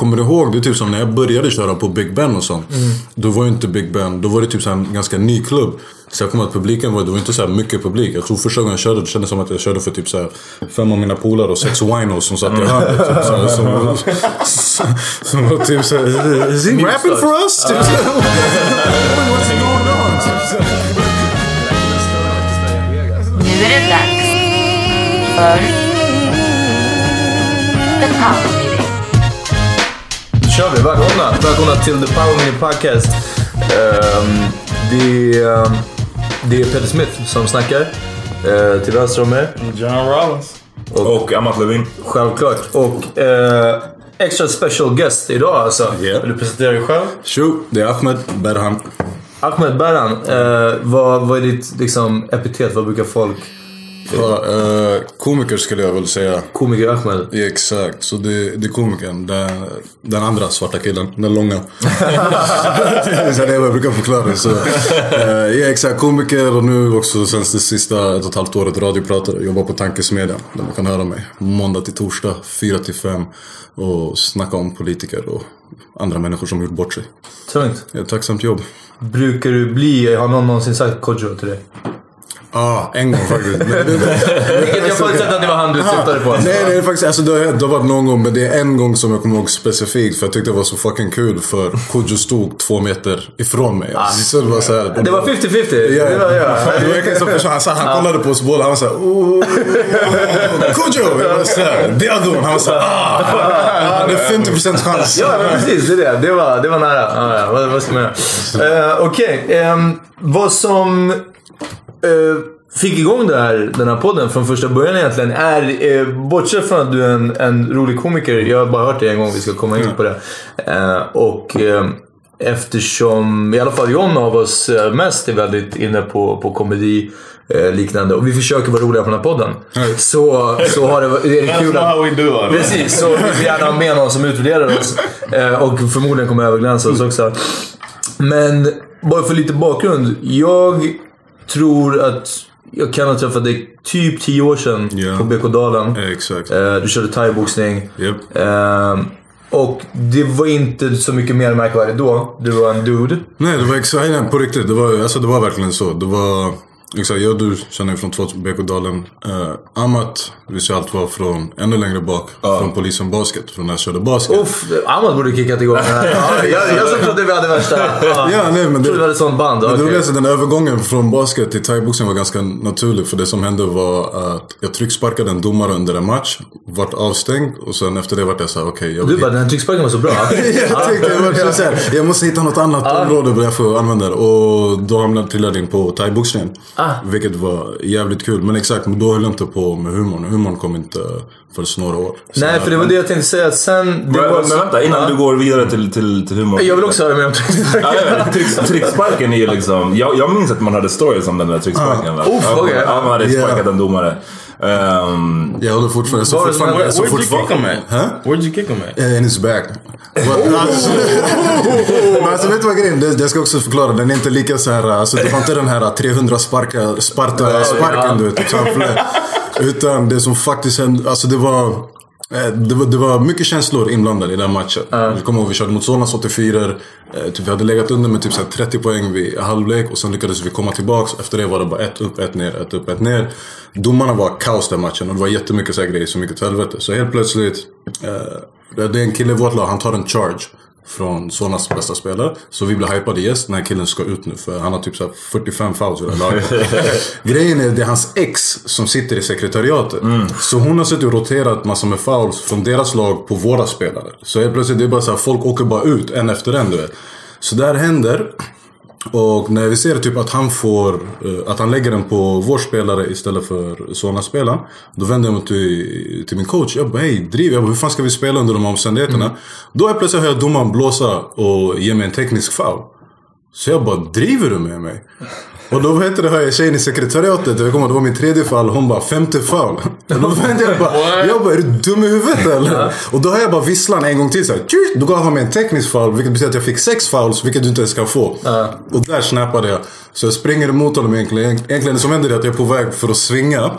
Kommer du ihåg, det är typ som när jag började köra på Big Ben och sånt. Mm. Då var ju inte Big Ben, då var det typ så här en ganska ny klubb. Så jag kommer att publiken var, det var inte så här mycket publik. Jag tror första gången jag körde, det kändes som att jag körde för typ så här fem av mina polare och sex winos som satt i hörnet. Typ, så här, som, var- som, som var typ såhär, is he rapping for us? Typ, så. What's going on? Nu är det dags för The Power kör vi. Välkomna! Välkomna till The Power Meeting Podcast. Ehm, det, är, ehm, det är Peter Smith som snackar. Uh, till vänster om er. John Rollins. Och, Amat Levin. Självklart. Och eh, extra special guest idag alltså. Yeah. Vill du presentera dig själv? Tjo, det är Ahmed Berhan. Ahmed Berhan. Eh, vad, vad är ditt liksom, epitet? Vad brukar folk... Ja, eh, komiker skulle jag väl säga. Komiker Ahmed. Ja, exakt, så det, det är komikern. Den, den andra svarta killen, den långa. så det är vad jag brukar förklara. Så, eh, ja, exakt, komiker och nu också sen det sista ett och ett halvt året radiopratare. Jobbar på Tankesmedjan där man kan höra mig måndag till torsdag, 4 till 5. Och snacka om politiker och andra människor som gjort bort sig. Tungt. Ja, tacksamt jobb. Brukar du bli... Har någon någonsin sagt Kodjo till dig? Ja, ah, en gång faktiskt. Men det- Vilket jag förutsätter att det var han du syftade på. Nej, det är faktiskt, alltså det har, det har varit någon gång, men det är en gång som jag kommer ihåg specifikt. För jag tyckte det var så fucking kul, för Kodjo stod två meter ifrån mig. Alltså, så det var så här, Det var 50-50. Ja, Det var, ja. Det var verkligen som person. Han, sa- han kollade på oss båda, han var såhär Kodjo! Jag var såhär, the other one. Han var såhär ah, det är 50% chans. Ja, precis. Det är det. Det var, det var nära. Ja, ja. Vad, vad ska man göra? Uh, Okej. ehm, vad som eh, fick igång det här, den här podden från första början egentligen är, uh, bortsett från att du är en, en rolig komiker. Jag har bara hört det en gång, vi ska komma in på det. Eh, och ehm, eftersom i alla fall John av oss eh, mest är väldigt inne på, på komedi eh, liknande och vi försöker vara roliga på den här podden. Så, så har det, är det kul att... Precis, så vi vill gärna ha med någon som utvärderar oss. Eh, och förmodligen kommer överglänsa oss också. Men bara för lite bakgrund. Jag tror att jag kan ha träffat dig typ 10 år sedan Ja. på BK-dalen. Ja, Exakt. Eh, du körde thaiboxning. Japp. Eh, och det var inte så mycket mer märkvärdigt då. Du var en dude. Nej, det var exakt, på riktigt. Det var, alltså, det var verkligen så. Det var, exakt, jag och du känner ju från två BK-dalen. Uh, Amat visste allt var från ännu längre bak. Från polisen basket. Från när jag körde basket. Uff, Ahmad borde kickat igång. Ja, jag, jag som trodde vi hade värsta... Ja, Ja, nej, men Jag trodde vi hade sånt band. Men okej. det roligaste, den övergången från basket till thaiboxning var ganska naturlig. För det som hände var att jag trycksparkade en domare under en match. Vart avstängd och sen efter det vart jag såhär, okej. jag Du bara, den här trycksparken var så bra. jag tänkte jag, var så här, jag måste hitta något annat område där jag får använda det. Och då hamnade jag in på thaiboxningen. Ah. Vilket var jävligt kul. Men exakt, men då höll jag inte på med humorn. Humorn kom inte förrän några år. Så Nej, för det var det jag tänkte säga. Sen... Det Men, var men vänta, innan Ja. du går vidare till, till, till humor. Jag vill också höra mer om trycksparken. trycksparken är ju liksom... Jag, jag minns att man hade stories om den där trycksparken. va? Uff, okej. ja, man hade Yeah. sparkat en domare. Ehm, Jag håller fortfarande... Så fortfarande, så where'd you kick him Huh? Where'd you kick him at? Eh, In his back. But, alltså, men alltså vet du vad grejen det, det ska jag också förklara. Den är inte lika så här. Alltså, det var inte den här 300 sparka, Sparta sparken du vet. Utan det som faktiskt hände. Alltså det var. Eh, Det var, det var mycket känslor inblandade i den matchen. Jag kommer ihåg vi körde mot Solnas 84 eh, typ, Vi hade legat under med typ så här 30 poäng vid halvlek och sen lyckades vi komma tillbaks. Efter det var det bara ett upp, ett ner, ett upp, ett ner. Domarna var kaos den matchen och det var jättemycket så här grejer som gick åt helvete. Så helt plötsligt, eh, det är en kille i vårt lag, han tar en charge. Från Sonas bästa spelare. Så vi blir hypade yes, den här killen ska ut nu för han har typ så här 45 fouls i det här laget. Grejen är, det är hans ex som sitter i sekretariatet. Så hon har suttit och roterat massor med fouls från deras lag på våra spelare. Så helt plötsligt, det är bara så här, folk åker bara ut en efter en du vet. Så där händer. Och när vi ser typ att han får, eh, att han lägger den på vår spelare istället för Solna-spelaren. Då vänder jag mig till, till min coach. Jag bara hej, driv. Jag bara, hur fan ska vi spela under de här omständigheterna? Då är plötsligt hör jag domaren blåsa och ge mig en teknisk foul. Så jag bara, driver du med mig? Och då du, hör jag tjejen i sekretariatet, jag kommer det var min tredje fall, hon bara femte foul. Och då vände jag bara, jag bara är du dum i huvudet eller? Och då har jag bara visslan en gång till så här, tjut! Då gav han mig en teknisk foul, vilket betyder att jag fick sex fouls, vilket du inte ens kan få. Och där snappade jag. Så jag springer emot honom egentligen. Egentligen det som händer är att jag är på väg för att svinga.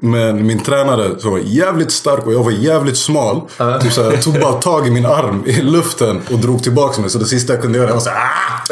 Men min tränare som var jävligt stark och jag var jävligt smal. Typ så här, tog bara tag i min arm i luften och drog tillbaka mig. Så det sista jag kunde göra var såhär ah!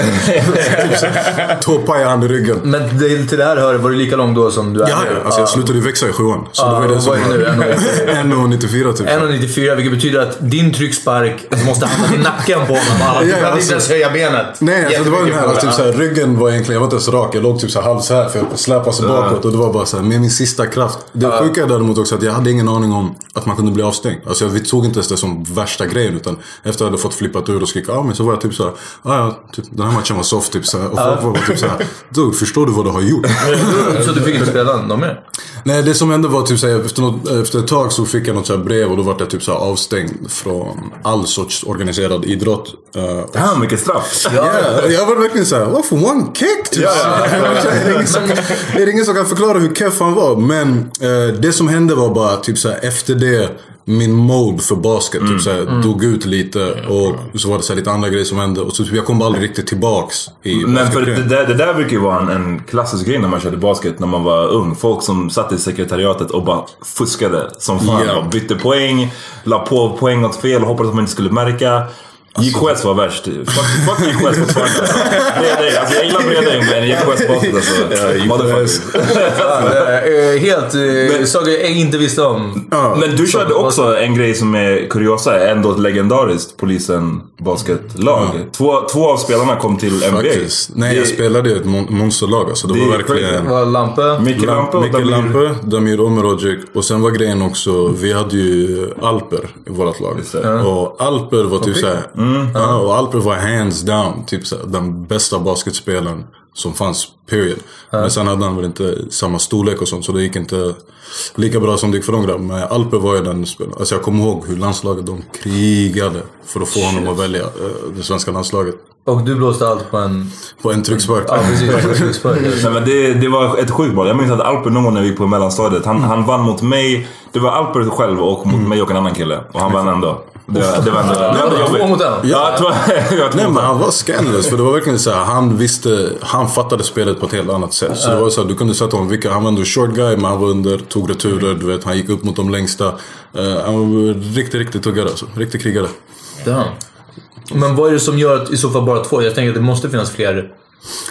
typ så här, Tåpajade han i ryggen. Men till det här hör, var du lika lång då som du är Ja, nu? ja. Alltså jag slutade ju växa i sjuan. Så Ja, det var det som vad är det nu? 1,94 typ. 1,94 vilket betyder att din tryckspark måste hamna i nacken på honom. Ja, kan alltså- inte ens höja benet. Nej, alltså det var den här, Jättemycket typ såhär, ryggen var egentligen, jag var inte ens rak. Jag låg typ såhär halv så här för jag släpade sig bakåt. Och det var bara såhär, med min sista kraft. Det sjuka är däremot också att jag hade ingen aning om att man kunde bli avstängd. Alltså vi tog inte ens det som värsta grejen. Utan efter att jag hade fått flippat ur och skrika av mig så var jag typ såhär, ah, ja, typ, den här matchen var soft typ såhär. Och folk var typ såhär, du förstår du vad du har gjort? Så du fick inte spela någon mer? Nej, det som hände var typ såhär, efter, något, efter ett tag så fick jag något såhär brev och då var jag typ såhär avstängd från all sorts organiserad idrott. Uh, Damn, vilket straff. Ja, jag var verkligen såhär, vad för one kick? Typ. är, det ingen som, är ingen som kan förklara hur keff han var? Men eh, det som hände var bara typ såhär, efter det min mode för basket typ såhär, dog ut lite. Och så var det såhär, lite andra grejer som hände. Och så typ, jag kom aldrig riktigt tillbaks i Men för det där, det där brukar ju vara en, en klassisk grej när man körde basket när man var ung. Folk som satt i sekretariatet och bara fuskade som fan. Och bytte poäng, la på poäng åt fel och hoppades att man inte skulle märka. JKS var värst. Fuck, fuck JKS fortfarande. Bredäng. Alltså jag gillar Bredäng men JKS basket alltså. Motherfucker. Eh, Helt eh, saker jag inte visste om. Men du körde också en grej som är kuriosa, ändå ett legendariskt polisen basketlag. Två, två av spelarna kom till NBA. Faktiskt. Nej, jag Det- spelade ju ett mon- monsterlag. Alltså, det, Det var är verkligen... crazy. Var Lampe? Micke Lampe Micke. Lampe, Damir Omerodjic. Och sen var grejen också, vi hade ju Alper i vårt lag. Det. Och Alper var typ såhär, ja, och Alper var hands down, typ såhär, den bästa basketspelaren som fanns, period. Men sen hade han väl inte samma storlek och sånt, så det gick inte lika bra som det gick för de grabbarna. Men Alper var ju den spelaren. Alltså jag kommer ihåg hur landslaget, de krigade för att få honom att välja eh, det svenska landslaget. Och du blåste allt på en... På en tryckspark. Ja, precis. på en tryckspark. Nej, men det, det var ett sjukt bra. Jag minns att Alper någon gång när vi gick på mellanstadiet, han, han vann mot mig. Det var Alper själv och mot mig och en annan kille. Och han vann ändå. Det, det var ändå, det var Två jobbigt. mot en? Ja, jag tror jag var två Nej men en. han var scandalous för det var verkligen så här, han visste, han fattade spelet på ett helt annat sätt. Så det var så här, du kunde sätta honom vilka, han var ändå short guy men han var under, tog returer, du vet, han gick upp mot de längsta. Eh, han var riktigt, riktigt tuggare alltså. Riktig krigare. Damn. Men vad är det som gör att i så fall bara två? Jag tänker att det måste finnas fler.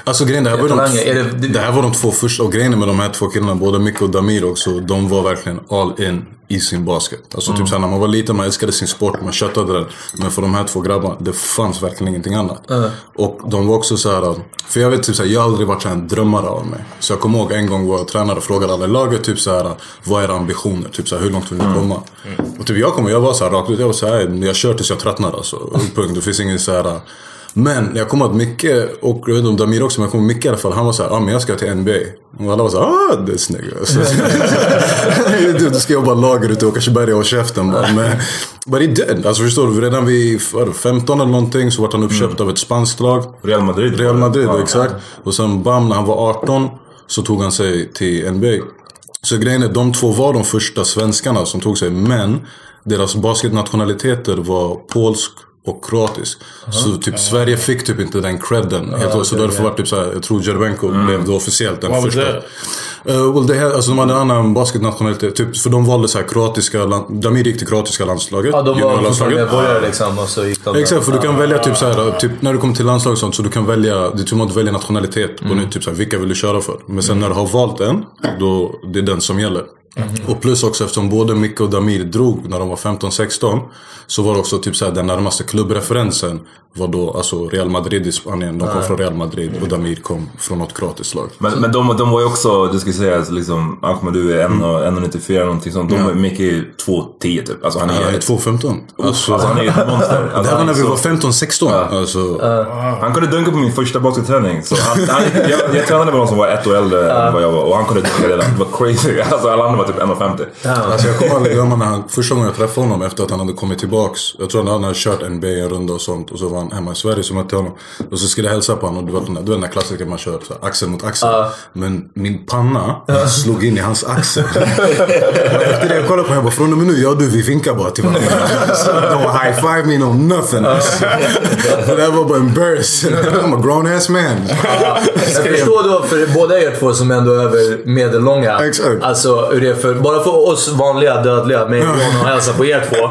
Alltså grejen, det här, var de, är det- det- här var de två första, och grejen med de här två killarna, både Micke och Damir också, de var verkligen all in i sin basket. Alltså typ såhär, när man var liten, man älskade sin sport, man köttade den. Men för de här två grabbarna, det fanns verkligen ingenting annat. Och de var också så här, för jag vet typ såhär, jag har aldrig varit så här en drömmare av mig. Så jag kommer ihåg en gång vår tränare frågade alla i laget typ såhär, vad är era ambitioner? Typ såhär, hur långt vill ni komma? Och typ jag kommer, jag var såhär rakt ut, jag var såhär, jag kör tills jag tröttnar alltså. Punkt, det finns ingen såhär men jag kommer att Micke, och jag vet inte om Damir också, men jag kommer Micke i alla fall, han var såhär, ah, men jag ska till NBA. Och alla var såhär, ah this nigga. Så, du, du ska jobba lager ute i Åkersberga och käften bara. Men, but he did. Alltså förstår du, redan vid vad är det, 15 eller någonting så vart han uppköpt av ett spanskt lag. Real Madrid. Real Madrid, Ja. exakt. Och sen bam, när han var 18 så tog han sig till NBA. Så grejen är, de två var de första svenskarna som tog sig. Men deras basketnationaliteter var polsk och kroatisk. Så typ Sverige fick typ inte den credden. helt och- så därför var det typ såhär, jag tror Jervenko blev då officiellt den var första. det? Uh, well, det här, alltså de hade en annan basketnationalitet. Typ, för de valde så här kroatiska, land- Damir gick till kroatiska landslaget. Ja, de var fortfarande medborgare liksom och så gick de... Exakt, för du kan välja typ såhär, typ när du kommer till landslag och sånt så du kan välja, det är typ att välja nationalitet på nytt, typ såhär, vilka vill du köra för? Men sen när du har valt en, då, det är den som gäller. Och plus också eftersom både Micke och Damir drog när de var 15-16. Så var det också typ såhär den närmaste klubbreferensen var då alltså Real Madrid i Spanien. De kom från Real Madrid och Damir kom från något kroatiskt lag. Men, men de, de var ju också, du ska säga liksom, Ahmed du är 1,94 eller någonting sånt. De är mycket 2,10 typ. Alltså han är, är 2,15. Alltså, alltså, han är ju ett monster. det Alltså, här var när är vi var 15-16. Alltså, han kunde dunka på min första basketträning. Så han, han, jag, jag tränade med någon som var ett år äldre än vad jag var och han kunde dunka redan. Det var crazy. Alltså alla andra var typ 1,50. Alltså jag kommer aldrig glömma när han, första gången jag träffade honom efter att han hade kommit tillbaks. Jag tror han hade kört en runda och sånt. Och så var han hemma i Sverige så mötte jag honom. Och så skulle jag hälsa på honom. Och du vet den där, du vet den där klassikern man kör så här, axel mot axel. Men min panna slog in i hans axel. Och efter det jag kollade på honom, jag bara från och med nu, jag och du vi vinkar bara till varandra. De var high five me no nothing. Alltså. Det där var bara embarrassing. I'm a grown ass man. Jag förstår då för båda er två som ändå är över medellånga. Exakt. Alltså hur det är för, bara för oss vanliga dödliga med Johan och hälsa på er två.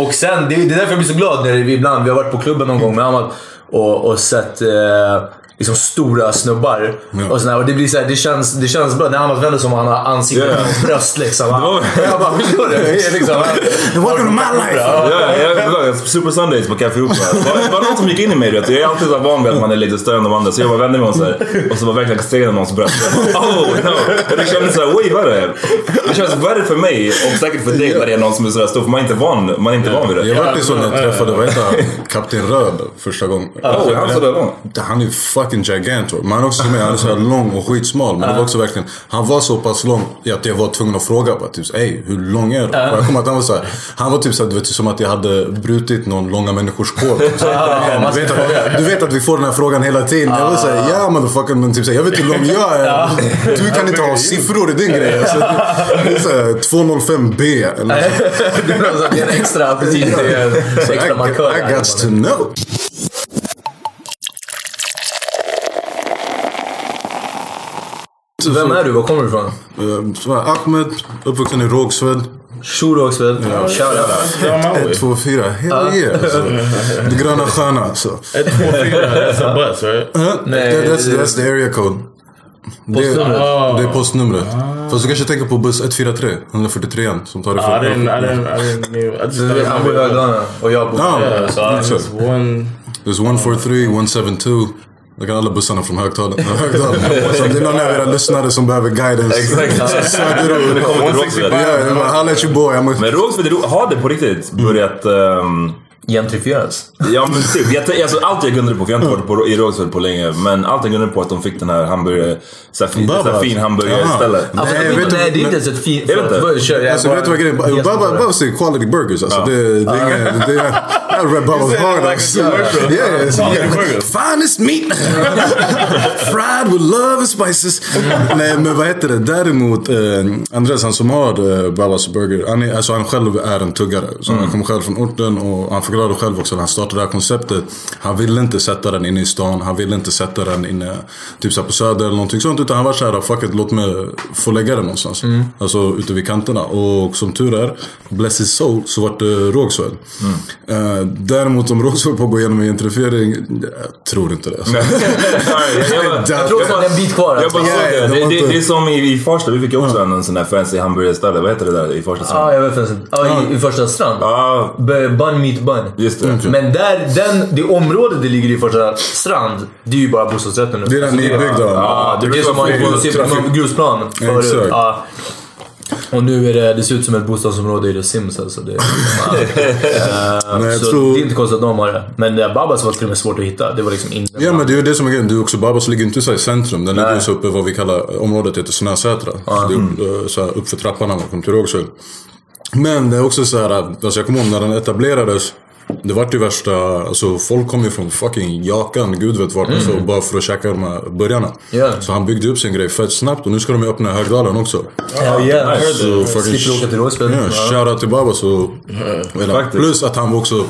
Och sen, det är, det är därför jag blir så glad när vi ibland, vi har varit på klubben någon gång med Ahmad och, och sett eh, liksom stora snubbar. Och, sådär, och det blir så här, det känns, det känns bra. När Ahmad vänder sig om han har ansiktet Ja. på hans bröst liksom. var- Jag bara, förstår du? Liksom, Welcome to my life. Ja, jag, jag, Super Sundays på Café Opera. Det var- det var någon som gick in i mig. du Vet. Jag är alltid så här van vid att man är lite större än de andra. Så jag bara vände mig om så här, och så var verkligen extremt någons bröst. Jag bara, oh no! Och det kändes såhär, way värre. Det känns värre för mig och säkert för dig när det är någon som är sådär stor. För man är inte van, man är inte van vid det. Jag vart ju så när jag träffade, vad heter han, Kapten Röd första gången. Oh, han sådär lång? Han är ju fucking gigantor. Är också som jag, han är så här lång och skitsmal. Men det var också verkligen, han var så pass lång att jag var tvungen att fråga bara typ ey hur lång är du? Och jag kommer att han var så här, han var typ så här, du vet som att jag hade brutit någon långa människors. Så här, man du, vet att, du vet att vi får den här frågan hela tiden. Jag var såhär, ja motherfucker men typ så här, jag vet hur lång jag är. Du kan inte ha siffror i din grej. Alltså, det är såhär 205B eller sånt. det är en extra, precis, det är en I, extra markör. I got to know. Vem är du? Var kommer du ifrån? Så här, Ahmed, uppvuxen i Rågsved. Shootoxved. Shoutout. Ja, Maui. 1, 2, 4. Hell yeah. Alltså. Det gröna stjärna alltså. 1, 2, 4. That's a bus right? Uh, Nej, that, that's, det- that's the area code. Det, Postnumret. det är postnumret. Fast du kanske tänker på buss 143, 143 som tar I didn't, I didn't. I just started Han bor i Högdalen och jag bor Ja, I exakt. just one. There's 143, 172. Det kan alla bussarna från. Högdalen. Så om det är någon av era lyssnare som behöver guidance. Exakt. Holla at your boy. I'm a... Men Rågsved är ro- har det på riktigt börjat... ehm, gentrifieras. Ja men typ, jag, alltså, allt jag grundade på, för jag har inte varit på, i Rågsved på länge, men allt jag grundade på att de fick den här hamburgare, såhär fin, Babas. såhär fin hamburgerställe. Jaha. Alltså, Nej, vet, nej, det är inte ens ett fint... Alltså bara- vet du vad grejen är? Babas är quality burgers alltså. Det, det är inget... Det är... I read Babas hard like alltså. Yeah, burgers. Finest meat! Fried with love and spices. Nej men vad heter det? Däremot, eh, Andres han som har eh, Babas burger. Han, är, alltså, han själv är en tuggare. Så han kommer själv från orten och han förklarade själv också när han startade det här konceptet. Han ville inte sätta den inne i stan. Han ville inte sätta den inne typ så här på söder eller någonting sånt. Utan han var såhär, fuck it, låt mig få lägga den någonstans. Alltså ute vid kanterna. Och som tur är, bless his soul, så vart det Rågsved. Eh, däremot om Rågsved på att gå igenom en gentrifiering, jag tror inte det. Alltså. jag, jag, jag, Jag tror att det är en bit kvar. Jag bara alltså. Ja, ja, det. de Det, det, inte- det är som i, i Farsta, vi fick ju också en sån där fancy hamburgerställe. Vad heter det där i Farsta? Ja, jag vet. Ja, i, i första strand. B- Bun meet bun. Just det. Men där, den, det området det ligger i första strand, det är ju bara bostadsrätter nu. Det är den nybyggda. Ja, Det är som har grusplan förut. Ja. Och nu är det, det ser ut som ett bostadsområde i The Sims alltså. Det. Men jag så tror- det är inte konstigt att de har det. Men det Babas var till och med svårt att hitta. Det var liksom inte... Ja men det är ju det som är grejen. Du är också Babas ligger inte så i centrum. Den ligger ju så uppe vad vi kallar, området heter Snösätra. Det är eh, så här uppför trappan när man kommer till Rågsved. Men det är också så här, alltså jag kommer ihåg när den etablerades. Det vart ju värsta, alltså folk kom ju från fucking Jakan, gud vet vart, alltså, bara för att käka de här burgarna. Ja. Så han byggde upp sin grej fett snabbt och nu ska de ju öppna Högdalen också. Ja, yeah. Så fucking- Slipper åka till Rågsved. Ja, shoutout till Babas och... Faktiskt. Plus att han var också...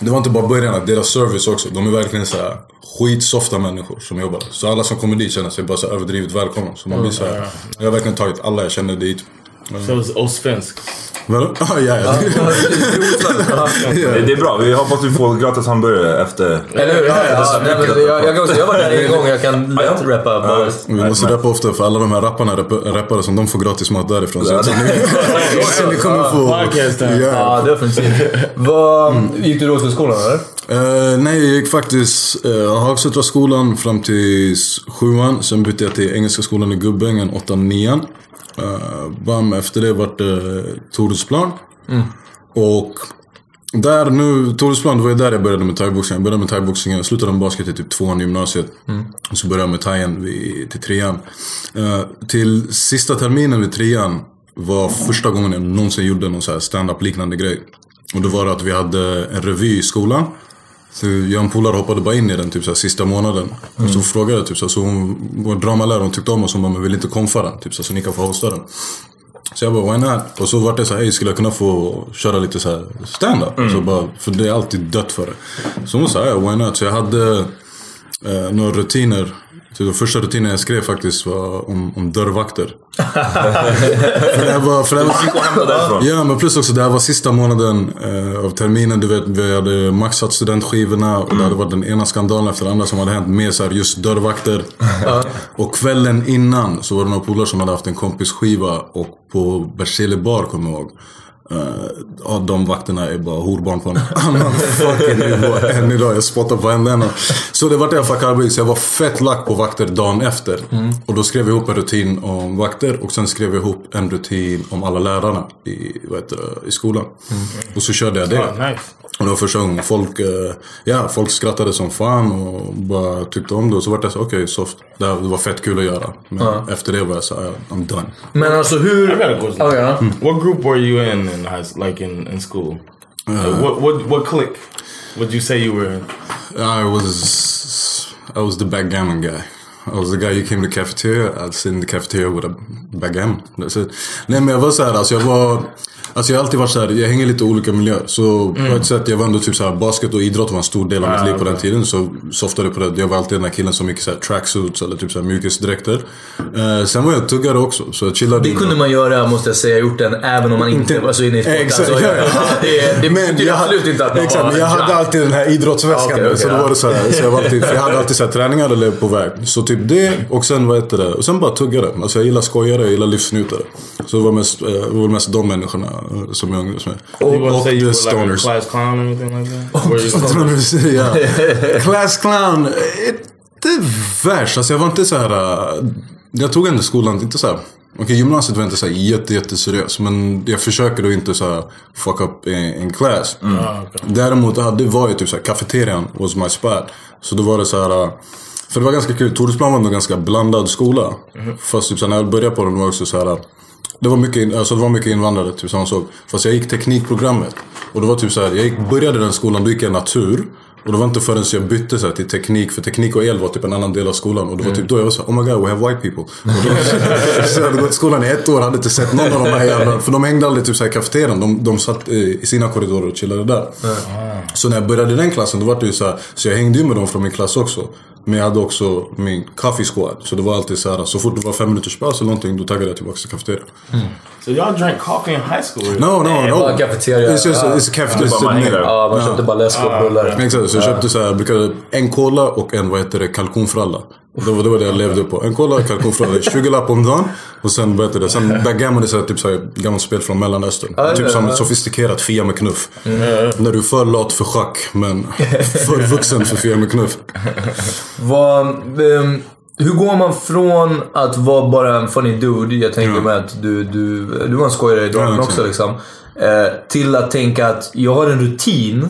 Det var inte bara burgarna, deras service också. De är verkligen så här skitsofta människor som jobbar. Så alla som kommer dit känner sig bara så överdrivet välkomna. Så man blir så här, Jag har verkligen tagit alla jag känner dit. So it's Osvensk. Vadå? Ah, ja, ja. Det, är bra. Vi hoppas vi får gratis hamburgare efter... Eller hur? Ja, ja, nej, men jag, jag, också, jag var där en gång, jag kan lätt rappa bars. Vi måste rappa ofta för alla de här rapparna, rapp- rappare som de får gratis mat därifrån. Så, så, ni, så ni kommer få... Ja. Ja, definitivt. Vad, gick du Rågsvedsskolan eller? Eh, nej, jag gick faktiskt uh, Hagsätra skolan fram till sjuan. Sen bytte jag till Engelska skolan i Gubbängen, åttan, nian. Uh, bam, efter det vart det Torudsplan. Och där nu, Torudsplan, det var ju där jag började med thaiboxning. Jag började med thaiboxningen, jag slutade med basket i typ tvåan i gymnasiet. Och så började jag med thaien vid- till trean. Eh, till sista terminen vid trean var första gången jag någonsin gjorde någon så här stand-up liknande grej. Och då var det att vi hade en revy i skolan. Så jag och en polare hoppade bara in i den typ så här, sista månaden. Och så frågade jag typ så, här, så hon, vår dramalärare hon tyckte om oss. Hon bara, men vill inte konfa den? Typ så, här, så ni kan få hosta den. Så jag bara, why not? Och så vart det så här, hey, skulle jag kunna få köra lite så här stand-up? Så bara, för det är alltid dött för det. Så hon sa, ja, why not? Så jag hade eh, några rutiner. Så den första rutinen jag skrev faktiskt var om, om dörrvakter. för det var, för det var. Ja, men plus också det här var sista månaden eh, av terminen. Du vet, vi hade maxat studentskivorna och det hade varit den ena skandalen efter den andra som hade hänt med så här, just dörrvakter. och kvällen innan så var det några polare som hade haft en kompisskiva och på Berzelii bar kommer jag ihåg. Uh, ja, de vakterna är bara horbarn på en annan fucking nivå än idag. Jag spottar på en ena. Så det vart i alla fall karbid. Så jag var fett lack på vakter dagen efter. Och då skrev jag ihop en rutin om vakter och sen skrev jag ihop en rutin om alla lärarna i, vad heter i skolan. Och så körde jag det. Oh, nice. Och det var första gången folk, eh, ja, folk skrattade som fan och bara tyckte om det. Och så vart jag så okej, soft. Det, här, det var fett kul att göra. Men efter det var jag så här, I'm done. Men alltså hur... I got a question. Oh, ja. What group were you in in high, like in, in school? Like, what what what clique would you say you were in? I was I was the backgammon guy. I was the guy who came to the cafeteria. I'd in the cafeteria with a it. Nej men jag var såhär, alltså jag var... Alltså jag har alltid varit såhär, jag hänger lite i olika miljöer. Så på ett sätt, jag var ändå typ såhär, basket och idrott var en stor del av mitt liv på den tiden. Så softade på det. Jag var alltid den här killen som gick i såhär tracksuits eller typ såhär mjukisdräkter. Eh, sen var jag tuggare också, så jag chillade Det kunde man göra, måste jag säga, gjort den även om man inte var så inne i sporten. Exakt, Alltså, ja, ja. Det, det Men jag absolut hade- inte att man Exakt, men jag hade alltid den här idrottsväskan. Ja, okej, okej, så då var det så här, så jag, var alltid, jag hade alltid så här, träningar eller på väg. Så typ det och sen vad heter det? Och sen bara tuggade. Alltså jag gillar skojare, jag gillar livsnjutare. Så det var mest, eh, det var mest de människorna eh, som jag umgicks med. You want to och you the were like stoners. class clown or anything like that? Were you ja. Class clown. Inte värst. Alltså jag var inte så här. Jag tog ändå skolan inte så här. Okej, gymnasiet var inte så här jätte, jätteseriös. Men jag försöker då inte så här fuck up in, class. Däremot ja, det var ju typ så här, kafeterian was my spot. Så då var det så här. För det var ganska kul. Toresplan var en ganska blandad skola. Fast typ när jag började på den var också så här. Det var mycket, alltså det var mycket invandrare, typ samma sak. Fast jag gick teknikprogrammet. Och det var typ så här, jag gick, började den skolan, då gick jag natur. Och det var inte förrän jag bytte så här, till teknik, för teknik och el var typ en annan del av skolan. Och det var typ då jag var så här, oh my god, we have white people. Och då, så jag hade gått i skolan i ett år, hade inte sett någon av de här jävla, För de hängde aldrig typ så här i kafeterian. De, de satt i, sina korridorer och chillade där. Så när jag började i den klassen, då var det ju så här, så jag hängde ju med dem från min klass också. Men jag hade också min coffee squad. Så det var alltid så här, så fort det var fem minuters paus eller någonting, då taggade jag tillbaka till kafeterian. So y'all drank coffee in high school? No, no, no. bara cafeteria. It's just, Ja. it's a cafeteria. Det. Ja, man köpte bara läsk och bullar. Exakt, så jag köpte så här, jag brukade en cola och en vad heter det, kalkonfralla. Det var, det var det jag levde på. En cola, kalkonfralla. 20 lapp om dagen. Och sen vad heter det, sen backgammon är så här, typ så här, gammalt spel från mellanöstern. ja, typ ja, som ja. ett sofistikerat Fia med knuff. När du är för lat för schack, men för vuxen för Fia med knuff. Vad, ehm, hur går man från att vara bara en funny dude, jag tänker mig att du, du, du var en skojare i dragen Ja, också liksom. Eh, till att tänka att jag har en rutin.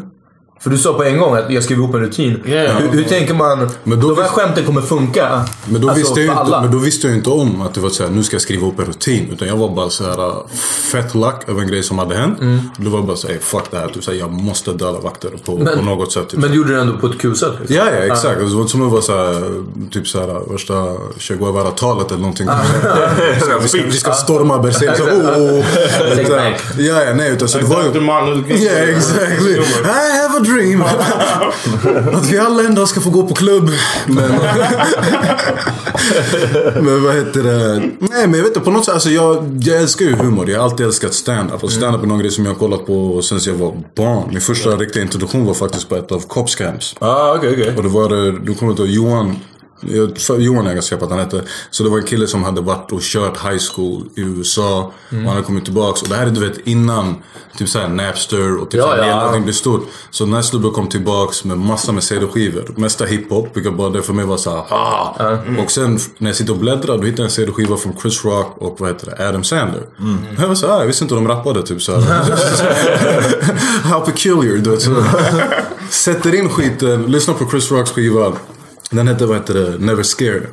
För du sa på en gång att jag skrev ihop en rutin. Ja. Hur, hur tänker man? Men då de här visst- skämten kommer funka. Men då, alltså, visste jag inte, men då visste jag inte om att det var så här, nu ska jag skriva upp en rutin. Utan jag var bara så här uh, fett lack över en grej som hade hänt. Mm. Det var bara så här, fuck det här. Typ, så här, jag måste döda vakter på, på något sätt. Typ. Men du gjorde det ändå på ett kul sätt. Liksom. Ja, ja exakt. Det var inte som att vara såhär, typ såhär värsta Che Guevara-talet eller någonting. vi, ska, vi ska storma Berzelii. Så, oh, oh. Ja, ja, nej. Utan, så det var ju... Yeah, exactly. I have a dream. att vi alla en dag ska få gå på klubb. Men, men vad heter det? Nej men jag vet inte, på något sätt. Alltså jag, jag älskar ju humor. Jag har alltid älskat stand-up. Och stand-up är någon grej som jag har kollat på sen jag var barn. Min första riktiga introduktion var faktiskt på ett av Cops Camps. Ah, okej, okej. Och det var det, du kommer inte ihåg Johan jag- för Johan är ganska på att han hette. Så det var en kille som hade varit och kört high school i USA. Mm. Och han hade kommit tillbaks. Och det här är du vet innan typ såhär Napster och typ Ja, såhär, ja. blev stort. Så den här snubben kom tillbaks med massa med CD-skivor. Mesta hiphop. Vilket bara det för mig var såhär ah. Och sen när jag sitter och bläddrar då hittar jag en CD-skiva från Chris Rock och vad heter det? Adam Sandler. Jag var såhär, jag visste inte de rappade typ såhär. How peculiar du vet. Sätter in skiten, lyssnar på Chris Rocks skiva. Den hette, vad heter det, Never Scared.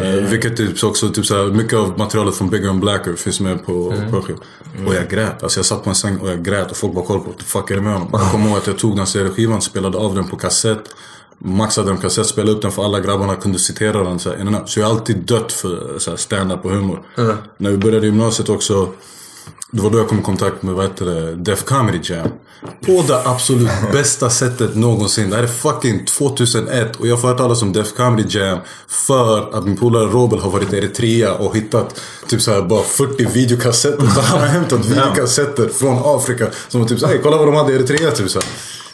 Uh, vilket typ också, typ såhär, mycket av materialet från Bigger and Blacker finns med på Mm. på skivan. Och jag grät. Alltså jag satt på en säng och jag grät och folk bara kollade på what the fuck är det med honom? Jag kommer ihåg att jag tog den CD-skivan, spelade av den på kassett. Maxade den på kassett, spelade upp den för alla grabbarna kunde citera den. Så, här, så jag har alltid dött för stand-up och humor. När vi började gymnasiet också det var då jag kom i kontakt med vad heter det, Def Comedy Jam. På det absolut bästa sättet någonsin. Det här är fucking 2001 och jag får höra talas om Def Comedy Jam för att min polare Robel har varit i Eritrea och hittat typ såhär bara 40 videokassetter. Så han har hämtat videokassetter från Afrika. Som var typ såhär, kolla vad de hade i Eritrea typ såhär.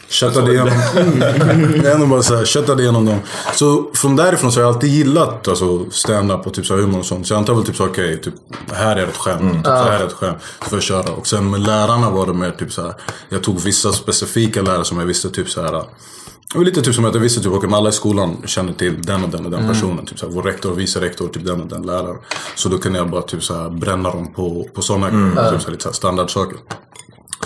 Köttade igenom, mm. Jag ändå bara såhär, köttade igenom dem. Så från därifrån så har jag alltid gillat alltså, stand-up och typ så här humor och sånt. Så jag antar väl typ så okej, typ, här är ett skämt. Typ, så här är ett skämt. Så får jag köra. Och sen med lärarna var det mer typ så här. Jag tog vissa specifika lärare som jag visste typ så här. Det var lite typ som att jag visste typ, men alla i skolan kände till den och den och den personen. Typ så här, vår rektor, vice rektor, typ den och den läraren. Så då kunde jag bara typ så här, bränna dem på, på sådana typ så här, lite så här, standardsaker.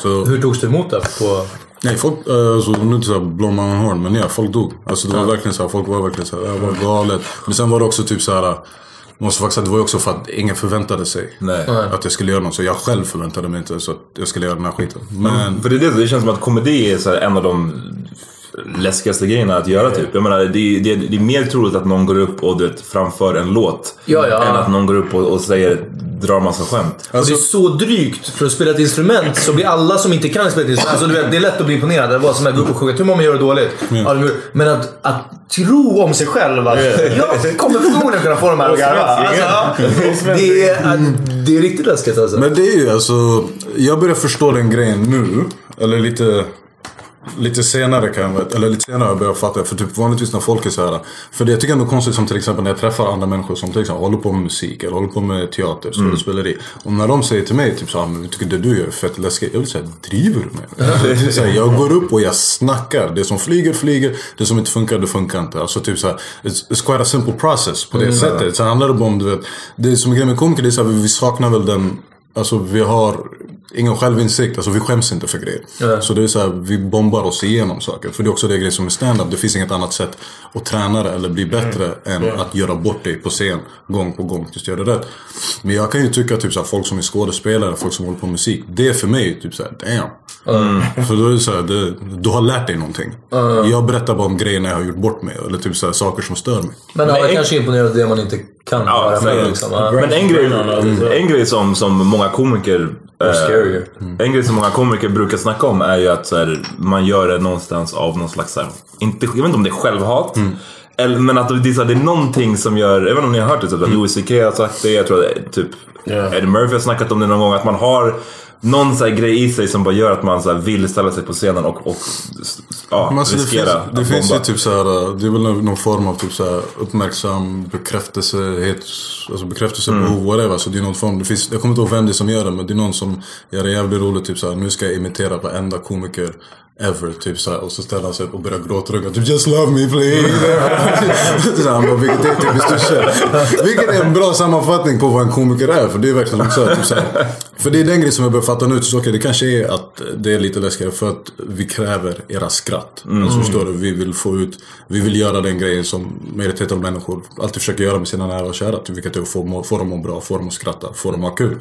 Så, Hur togs det emot det på... Nej, folk, eh, alltså, nu inte såhär blow my own horn, men ja, folk dog. Alltså det var verkligen såhär, folk var verkligen såhär, det var galet. Men sen var det också typ såhär, måste faktiskt säga, det var ju också för att ingen förväntade sig Nej. att jag skulle göra något. Så jag själv förväntade mig inte så att jag skulle göra den här skiten. Men För det, är det, det känns som att komedi är så en av de läskigaste grejerna att göra typ. Jag menar, det, är- det, det är mer troligt att någon går upp och du vet, framför en låt. Ja, ja. Än att någon går upp och, och säger, drar massa skämt. och det är så drygt. För att spela ett instrument så blir alla som inte kan spela ett instrument... Alltså, du vet, det är lätt att bli imponerad. Var som att gå upp och sjunga. Hur många gör det dåligt? Det- men att, att tro om sig själv att jag kommer förmodligen kunna få de här att garva. Alltså, det, är, det är riktigt läskigt alltså. Men det är ju alltså, jag börjar förstå den grejen nu. Eller lite, lite senare kan jag, eller lite senare börjar jag fatta. För typ vanligtvis när folk är så här. För det jag tycker ändå är konstigt som till exempel när jag träffar andra människor som till exempel håller på med musik eller håller på med teater, skådespeleri. Och när de säger till mig typ såhär, men tycker det du gör är fett läskigt. Jag vill säga, driver du med mig? Så här, Jag går upp och jag snackar. Det som flyger, flyger. Det som inte funkar, det funkar inte. Alltså typ såhär, it's, it's quite a simple process på det sättet. Så handlar det bara om, du vet, det som är grejen med komiker, det är såhär, vi saknar väl den Alltså vi har ingen självinsikt, alltså vi skäms inte för grejer. Så det är så här, vi bombar oss igenom saker. För det är också det grejen som är stand-up. Det finns inget annat sätt att träna det eller bli bättre än att göra bort dig på scen gång på gång tills du gör det rätt. Men jag kan ju tycka typ så här, folk som är skådespelare, folk som håller på med musik. Det är för mig typ såhär, damn. För då är det så här, det, du har lärt dig någonting. Jag berättar bara om grejerna jag har gjort bort mig. Eller typ så här, saker som stör mig. Men alla en- kanske är imponerade av det man inte kan Ja, göra så- med. Liksom. Ja. Men en grej, en grej som, som många komiker eh, scarier. En grej som många komiker brukar snacka om är ju att här, man gör det någonstans av någon slags, här, inte, jag vet inte om det är självhat. Eller, men att det är, här, det är någonting som gör, inte om ni har hört det, typ, att Louis CK har sagt det, jag tror att typ Eddie Murphy har snackat om det någon gång, att man har någon så grej i sig som bara gör att man så vill ställa sig på scenen och, och ja, Men alltså, det riskera finns, att det finns ju typ så här, det är väl någon form av typ så här uppmärksam bekräftelse, alltså bekräftelsebehov, whatever. Så det är någon form, det finns, jag kommer inte ihåg vem det är som gör det, men det är någon som gör det jävligt roligt. Typ så här, nu ska jag imitera varenda komiker ever. Typ så här, och så ställer han sig upp och börjar gråtrugga. Typ just love me please. så han bara, vilket är typiskt Vilket är en bra sammanfattning på vad en komiker är. För det är verkligen så här, typ så här. För det är den grejen som jag börjar fatta nu. Så, okay, det kanske är att det är lite läskigare för att vi kräver era skratt. Alltså förstår du? Vi vill få ut, vi vill göra den grejen som majoriteten av människor alltid försöker göra med sina nära och kära. Typ, vilket är att få, få dem att må bra, få dem att skratta, få dem att ha kul.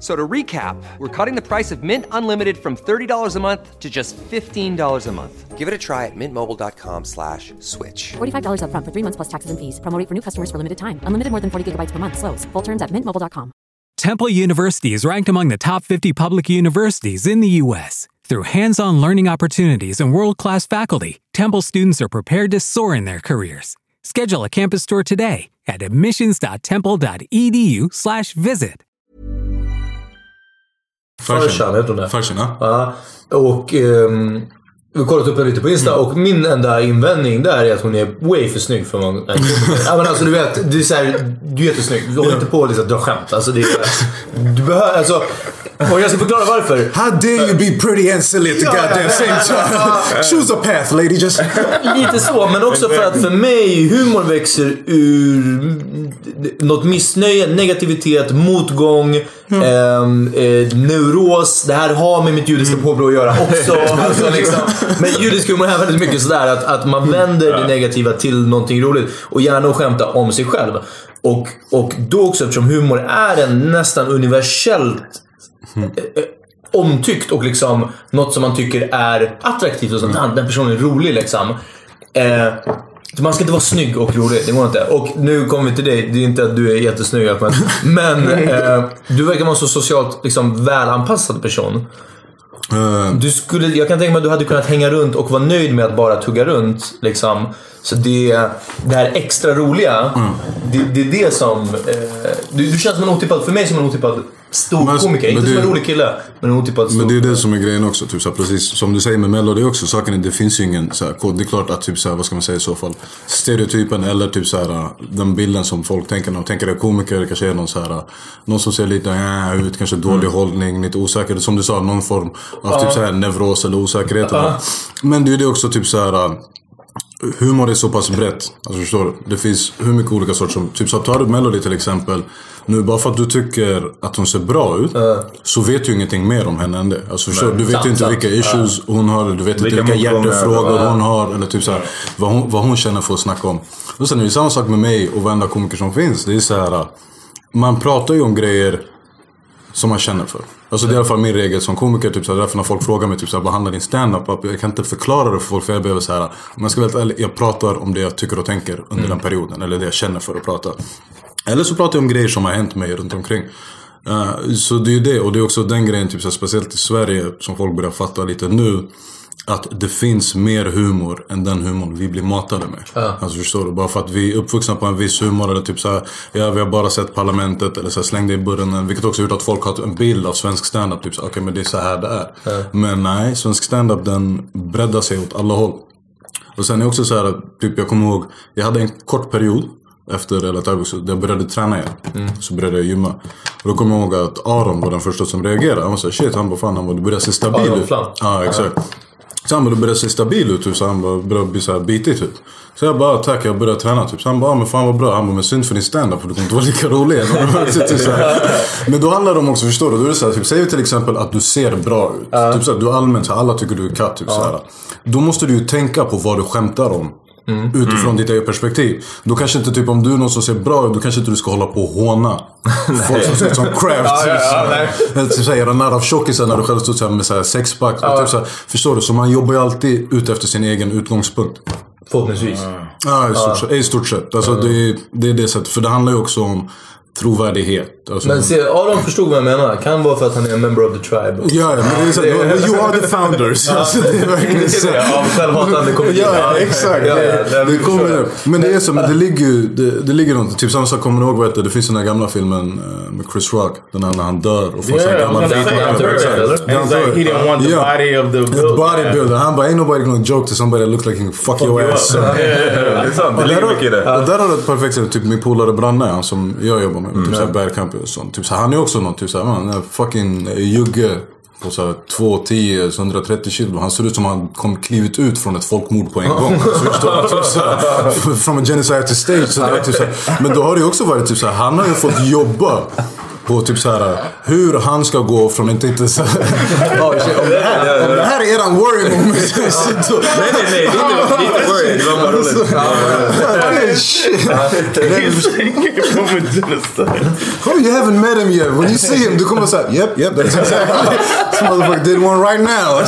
F- So to recap, we're cutting the price of Mint Unlimited from $30 a month to just $15 a month. Give it a try at mintmobile.com slash switch. $45 upfront for three months plus taxes and fees. Promo rate for new customers for limited time. Unlimited more than 40 gigabytes per month. Slows. Full terms at mintmobile.com. Temple University is ranked among the top 50 public universities in the U.S. Through hands on learning opportunities and world class faculty, Temple students are prepared to soar in their careers. Schedule a campus tour today at admissions.temple.edu/slash visit. Farsan heter hon det. Farsan, ja. Och ehm, vi har kollat upp henne lite på Insta och min enda invändning där är att hon är way för snygg för många. ja, men alltså du vet, du är, så här, du är jättesnygg. Du håller inte på att liksom, dra skämt. Alltså, det är, du behöver, alltså, och jag ska förklara varför. How dare you be pretty and silly at the goddamn same time? Choose a path lady, just... Lite så, men också för att för mig humor växer ur något missnöje, negativitet, motgång, ehm, eh, neuros. Det här har med mitt judiska påbrå att göra också. Alltså, liksom. Men judisk humor är väldigt mycket sådär att, att man vänder det negativa till någonting roligt. Och gärna att skämta om sig själv. Och, och då också eftersom humor är en nästan universellt eh, eh, omtyckt och liksom något som man tycker är attraktivt och sånt. Den personen är rolig liksom. Eh, man ska inte vara snygg och rolig, det går inte. Och nu kommer vi till dig. Det är inte att du är jättesnygg Ahmed. Men eh, du verkar vara en så socialt liksom, välanpassad person. Eh, Du skulle, jag kan tänka mig att du hade kunnat hänga runt och vara nöjd med att bara tugga runt. Liksom. Så det, det här extra roliga, det, det är det som... Eh, du, du känns som en otippad, för mig som en otippad stor Men- komiker. men Inte som det- en rolig kille, men en otippad stor Men det är det som är grejen också. Typ, så här, precis som du säger med Mello, det är också saken är, det finns ju ingen så här, kod. Det är klart att typ så här, vad ska man säga i så fall. Stereotypen eller typ så här, den bilden som folk tänker när de tänker är komiker. Kanske är någon så här, någon som ser lite äh, ut, kanske dålig hållning, lite osäker. Som du sa, någon form av typ så här, neuros eller osäkerhet. Men det är det också typ så här. Humor är så pass brett. Alltså förstår du? Det finns hur mycket olika sorter som... Typ så tar du Melody till exempel. Nu bara för att du tycker att hon ser bra ut. Så vet du ingenting mer om henne än det. Alltså förstår du? Du vet sant, ju inte sant. vilka issues hon har. Du vet inte Vilka vilka hjärtefrågor Ja. hon har. Eller typ så här, vad, hon, vad hon känner för att snacka om. Och sen är det samma sak med mig och varenda komiker som finns. Det är så här. Man pratar ju om grejer som man känner för. Alltså det är i alla fall min regel som komiker. Typ, så här, därför när folk frågar mig typ, så här, vad handlar din standup up? Jag kan inte förklara det för folk för jag behöver så här. Om jag ska vara ärlig, jag pratar om det jag tycker och tänker under den perioden. Eller det jag känner för att prata. Eller så pratar jag om grejer som har hänt mig runt omkring. Eh, så det är ju det. Och det är också den grejen, typ, så här, speciellt i Sverige, som folk börjar fatta lite nu. Att det finns mer humor än den humorn vi blir matade med. Alltså förstår du? Bara för att vi är uppvuxna på en viss humor eller typ så här, ja vi har bara sett Parlamentet eller så här, släng det i burren. Vilket också gjort att folk har en bild av svensk standup. Typ så okej men det är så här det är. Men nej, svensk standup den breddar sig åt alla håll. Och sen är det också så här, att, typ jag kommer ihåg, jag hade en kort period efter eller där jag började träna igen. Så började jag gymma. Och då kommer jag ihåg att Aron var den första som reagerade. Han var såhär, shit han bara fan han bara, du börjar se stabil Aron ut. Flam? Ja exakt. Så han bara, du börjar se stabil ut. Typ. Så han bara, började bli såhär bitig typ. Så jag bara, tack jag började träna typ. Så han bara, men fan vad bra. Han bara, men synd för din standup för du kommer inte vara lika rolig igen. typ, så här. Men då handlar det om också, förstår du? Då är det så här, typ, säg till exempel att du ser bra ut. Typ så här, du är allmänt, så här, alla tycker du är katt. Typ, så här. Då måste du ju tänka på vad du skämtar om. Utifrån ditt eget perspektiv. Då kanske inte typ om du är någon som ser bra ut, då kanske inte du ska hålla på och håna. Folk som ser ut som crafts. Ja, ja, ja, nej. Eller såhär, göra narr av tjockisar när du själv står såhär med såhär sexpack. Typ såhär, förstår du? Så man jobbar ju alltid ut efter sin egen utgångspunkt. Förhoppningsvis. Ja, i stort, sett, i stort sett. Alltså, det, det är det sättet. För det handlar ju också om trovärdighet. Alltså, Men se, Aron förstod vad jag menar. Kan vara för att han är en member of the tribe. Ja, men det är så, you are the founders. Alltså, det är verkligen så. Ja, självhatande komedi. Ja, exakt. Ja, ja, det, kommer upp. Men det är så, men det ligger ju, det, det ligger något. Typ samma sak, kommer du ihåg vad det? Det finns den där gamla filmen eh, med Chris Rock. Den här när han dör och får Yeah, här gammal like he didn't want the body of the The build. bodybuilder. Han bara, ain't nobody gonna joke to somebody that looks like he can fuck, your you ass. Det är sant, det ligger där, mycket i det. där har du ett perfekt exempel. Typ min polare Branne, han som jag jobbar med. Typ såhär Bad Company sånt. Typ så han är också någon, typ såhär, man, fucking eh, Jugge på såhär 2,10, 130 kilo. Han ser ut som han kom klivit ut från ett folkmord på en gång. Typ från en genocide to stage. Så det är typ så. Men då har det ju också varit typ såhär, han har ju fått jobba på typ så här, hur han ska gå från inte inte så shit, om, det här, om det här är eran worry moment. Nej, nej, nej. Lite, lite worried. Det var bara roligt. Oh, you haven't met him yet. When you see him, du kommer säga yep, yep, that's exactly. This motherfucker did one right now.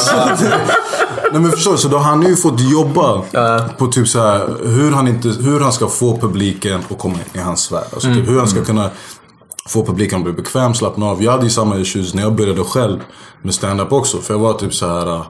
Nej men förstår du, så då har han ju fått jobba på typ så här, hur han, inte, hur han ska få publiken att komma in i hans värld. Alltså typ hur han ska kunna få publiken att bli bekväm, slappna av. Jag hade ju samma issues när jag började själv med stand-up också. För jag var typ så här. Äh,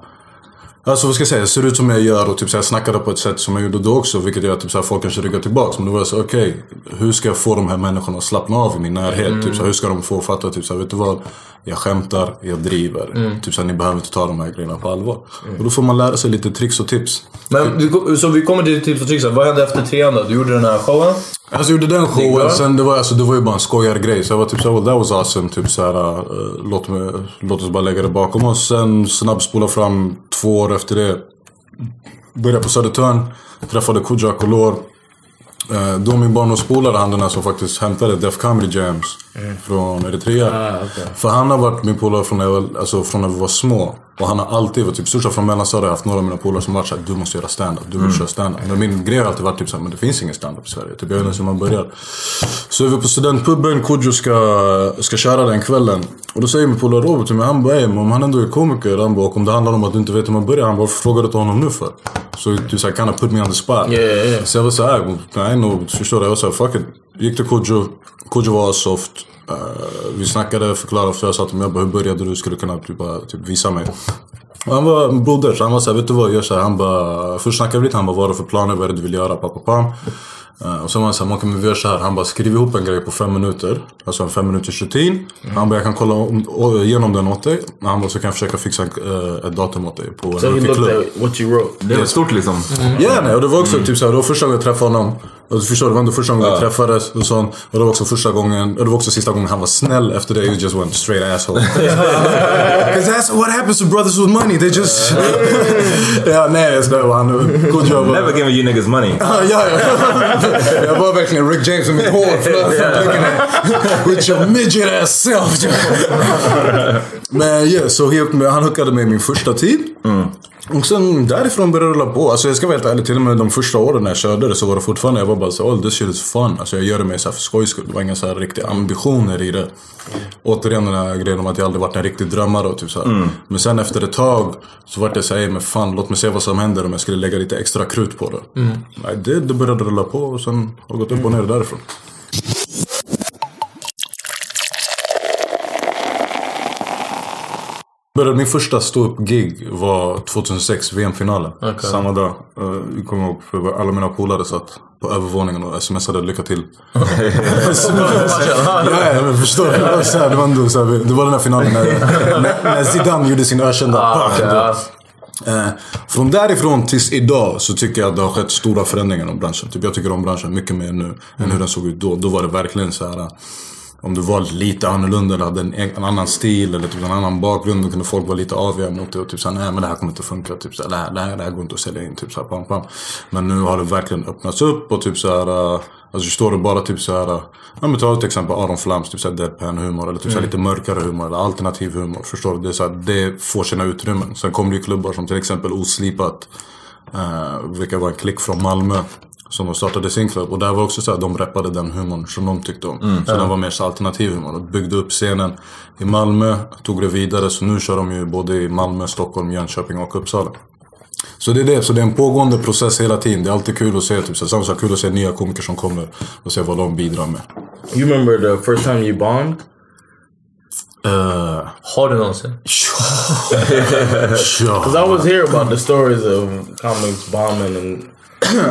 äh, Alltså vad ska jag säga, ser ut som jag gör och typ så här, snackade på ett sätt som jag gjorde då också. Vilket gör att typ så här, folk kanske ryggar tillbaks. Men då var jag så okej, hur ska jag få de här människorna att slappna av i min närhet? Typ så här, hur ska de få fatta typ så här, vet du vad? Jag skämtar, jag driver. Typ så här, ni behöver inte ta de här grejerna på allvar. Och då får man lära sig lite tricks och tips. Men, så vi kommer till tips och tricks. Vad hände efter trean då? Du gjorde den här showen. Alltså jag gjorde den showen, sen det var, alltså, det var ju bara en skojargrej. Så jag var typ såhär, well, that was awesome. Typ såhär, uh, låt, mig, låt oss bara lägga det bakom oss. Sen snabbspola fram två år efter det. Började på Södertörn, träffade Kodjo Akolor. Uh, eh, då min barndomspolare, han den här som faktiskt hämtade Def Comedy Jams från Eritrea. För han har varit min polare från, när jag var- alltså, från när vi var små. Och han har alltid varit typ, största från mellanstadiet har jag haft några av mina polare som varit såhär, du måste göra stand-up, du måste köra stand-up. Men min grej har alltid varit typ såhär, men det finns ingen stand-up i Sverige. Typ, jag vet inte ens hur man börjar. Så är vi på studentpuben, Kodjo ska, ska köra den kvällen. Och då säger min polare Robert till mig, han bara, "Ey, men om han ändå är komiker, han bara, om det handlar om att du inte vet hur man börjar, han bara, varför frågar du till honom nu för? Så du såhär, kind of put me on the spot. Yeah, yeah, yeah. Så jag var såhär, nej nog, förstår du? Jag var såhär, fuck it. Gick till Kodjo, Kodjo var soft. Uh, vi snackade, förklarade för jag sa till jag bara, hur började du? Skulle kunna typ, bara, typ visa mig. Och han var en broder, så han var såhär, vet du vad, gör såhär. Han bara, först snackade vi lite, han bara, vad har du för planer? Vad är det du vill göra? Pappa, pam. Uh, och sen var han såhär, man kan vi gör såhär. Han bara, skriv ihop en grej på fem minuter. Alltså en fem minuters rutin. Han bara, jag kan kolla om, o- igenom den åt dig. Han bara, så kan jag försöka fixa uh, ett datum åt dig på en So he looked at what you wrote. Det är stort liksom. Ja, nej, och det var också typ såhär, det var första gången jag träffade honom. Och du förstår, det var inte första gången vi träffades. Och, så, och det var också första gången, och det var också sista gången han var snäll. Efter det, he just went straight asshole. Cause that's what happens to brothers with money. They just... ja, nej, jag skojar bara. Han good job. Never giving you niggas money. Ja, ja. Jag var verkligen Rick James med mitt hår flöt. With your midget ass self. Men yeah, så he- han hookade mig min första tid. Och sen därifrån började det rulla på. Alltså jag ska vara helt ärlig, till och med de första åren när jag körde det så var det fortfarande, jag var bara så oh this shit is fun. Alltså jag gör det här för skojs skull. Det var inga så här riktiga ambitioner i det. Återigen den här grejen om att jag aldrig varit en riktig drömmare och typ så här. Men sen efter ett tag så vart jag såhär, men fan låt mig se vad som händer om jag skulle lägga lite extra krut på det. Nej, det, det började rulla på och sen har gått upp och ner därifrån. Började, min första ståupp-gig var 2006, VM-finalen. Samma dag. Uh, jag kommer ihåg, för alla mina polare satt på övervåningen och smsade lycka till. ja, ja, men förstår du? Det var, ändå så det var den här finalen när, när, Zidane gjorde sin ökända Ah. Eh, från därifrån tills idag så tycker jag att det har skett stora förändringar inom branschen. Typ jag tycker om branschen mycket mer nu än hur den såg ut då. Då var det verkligen så här. Eh, Om du var lite annorlunda eller hade en, en annan stil eller typ en annan bakgrund. Då kunde folk vara lite aviga mot det och typ såhär, nej men det här kommer inte funka. Typ såhär, det, här, det, här, det här går inte att sälja in. Typ såhär, pam, pam. Men nu har det verkligen öppnats upp och typ såhär. eh, Alltså står det bara typ såhär. eh, Ja men ta till exempel Aron Flams, typ såhär deadpan humor. Eller typ såhär lite mörkare humor. Eller alternativ humor. Förstår du? Det, är såhär, det får sina utrymmen. Sen kommer det ju klubbar som till exempel Oslipat. Uh, vilka var en klick från Malmö. Som de startade sin klubb. Och där var också så att de rappade den humorn som de tyckte om. Så den var mer så alternativ humor. Och byggde upp scenen i Malmö. Tog det vidare. Så nu kör de ju både i Malmö, Stockholm, Jönköping och Uppsala. Så det är det. Så det är en pågående process hela tiden. Det är alltid kul att se. Typ, så samma sak kul att se nya komiker som kommer. Och se vad de bidrar med. You remember the first time you bombed? Uh, Har du någonsin? Because I was here about the stories of comics bombing and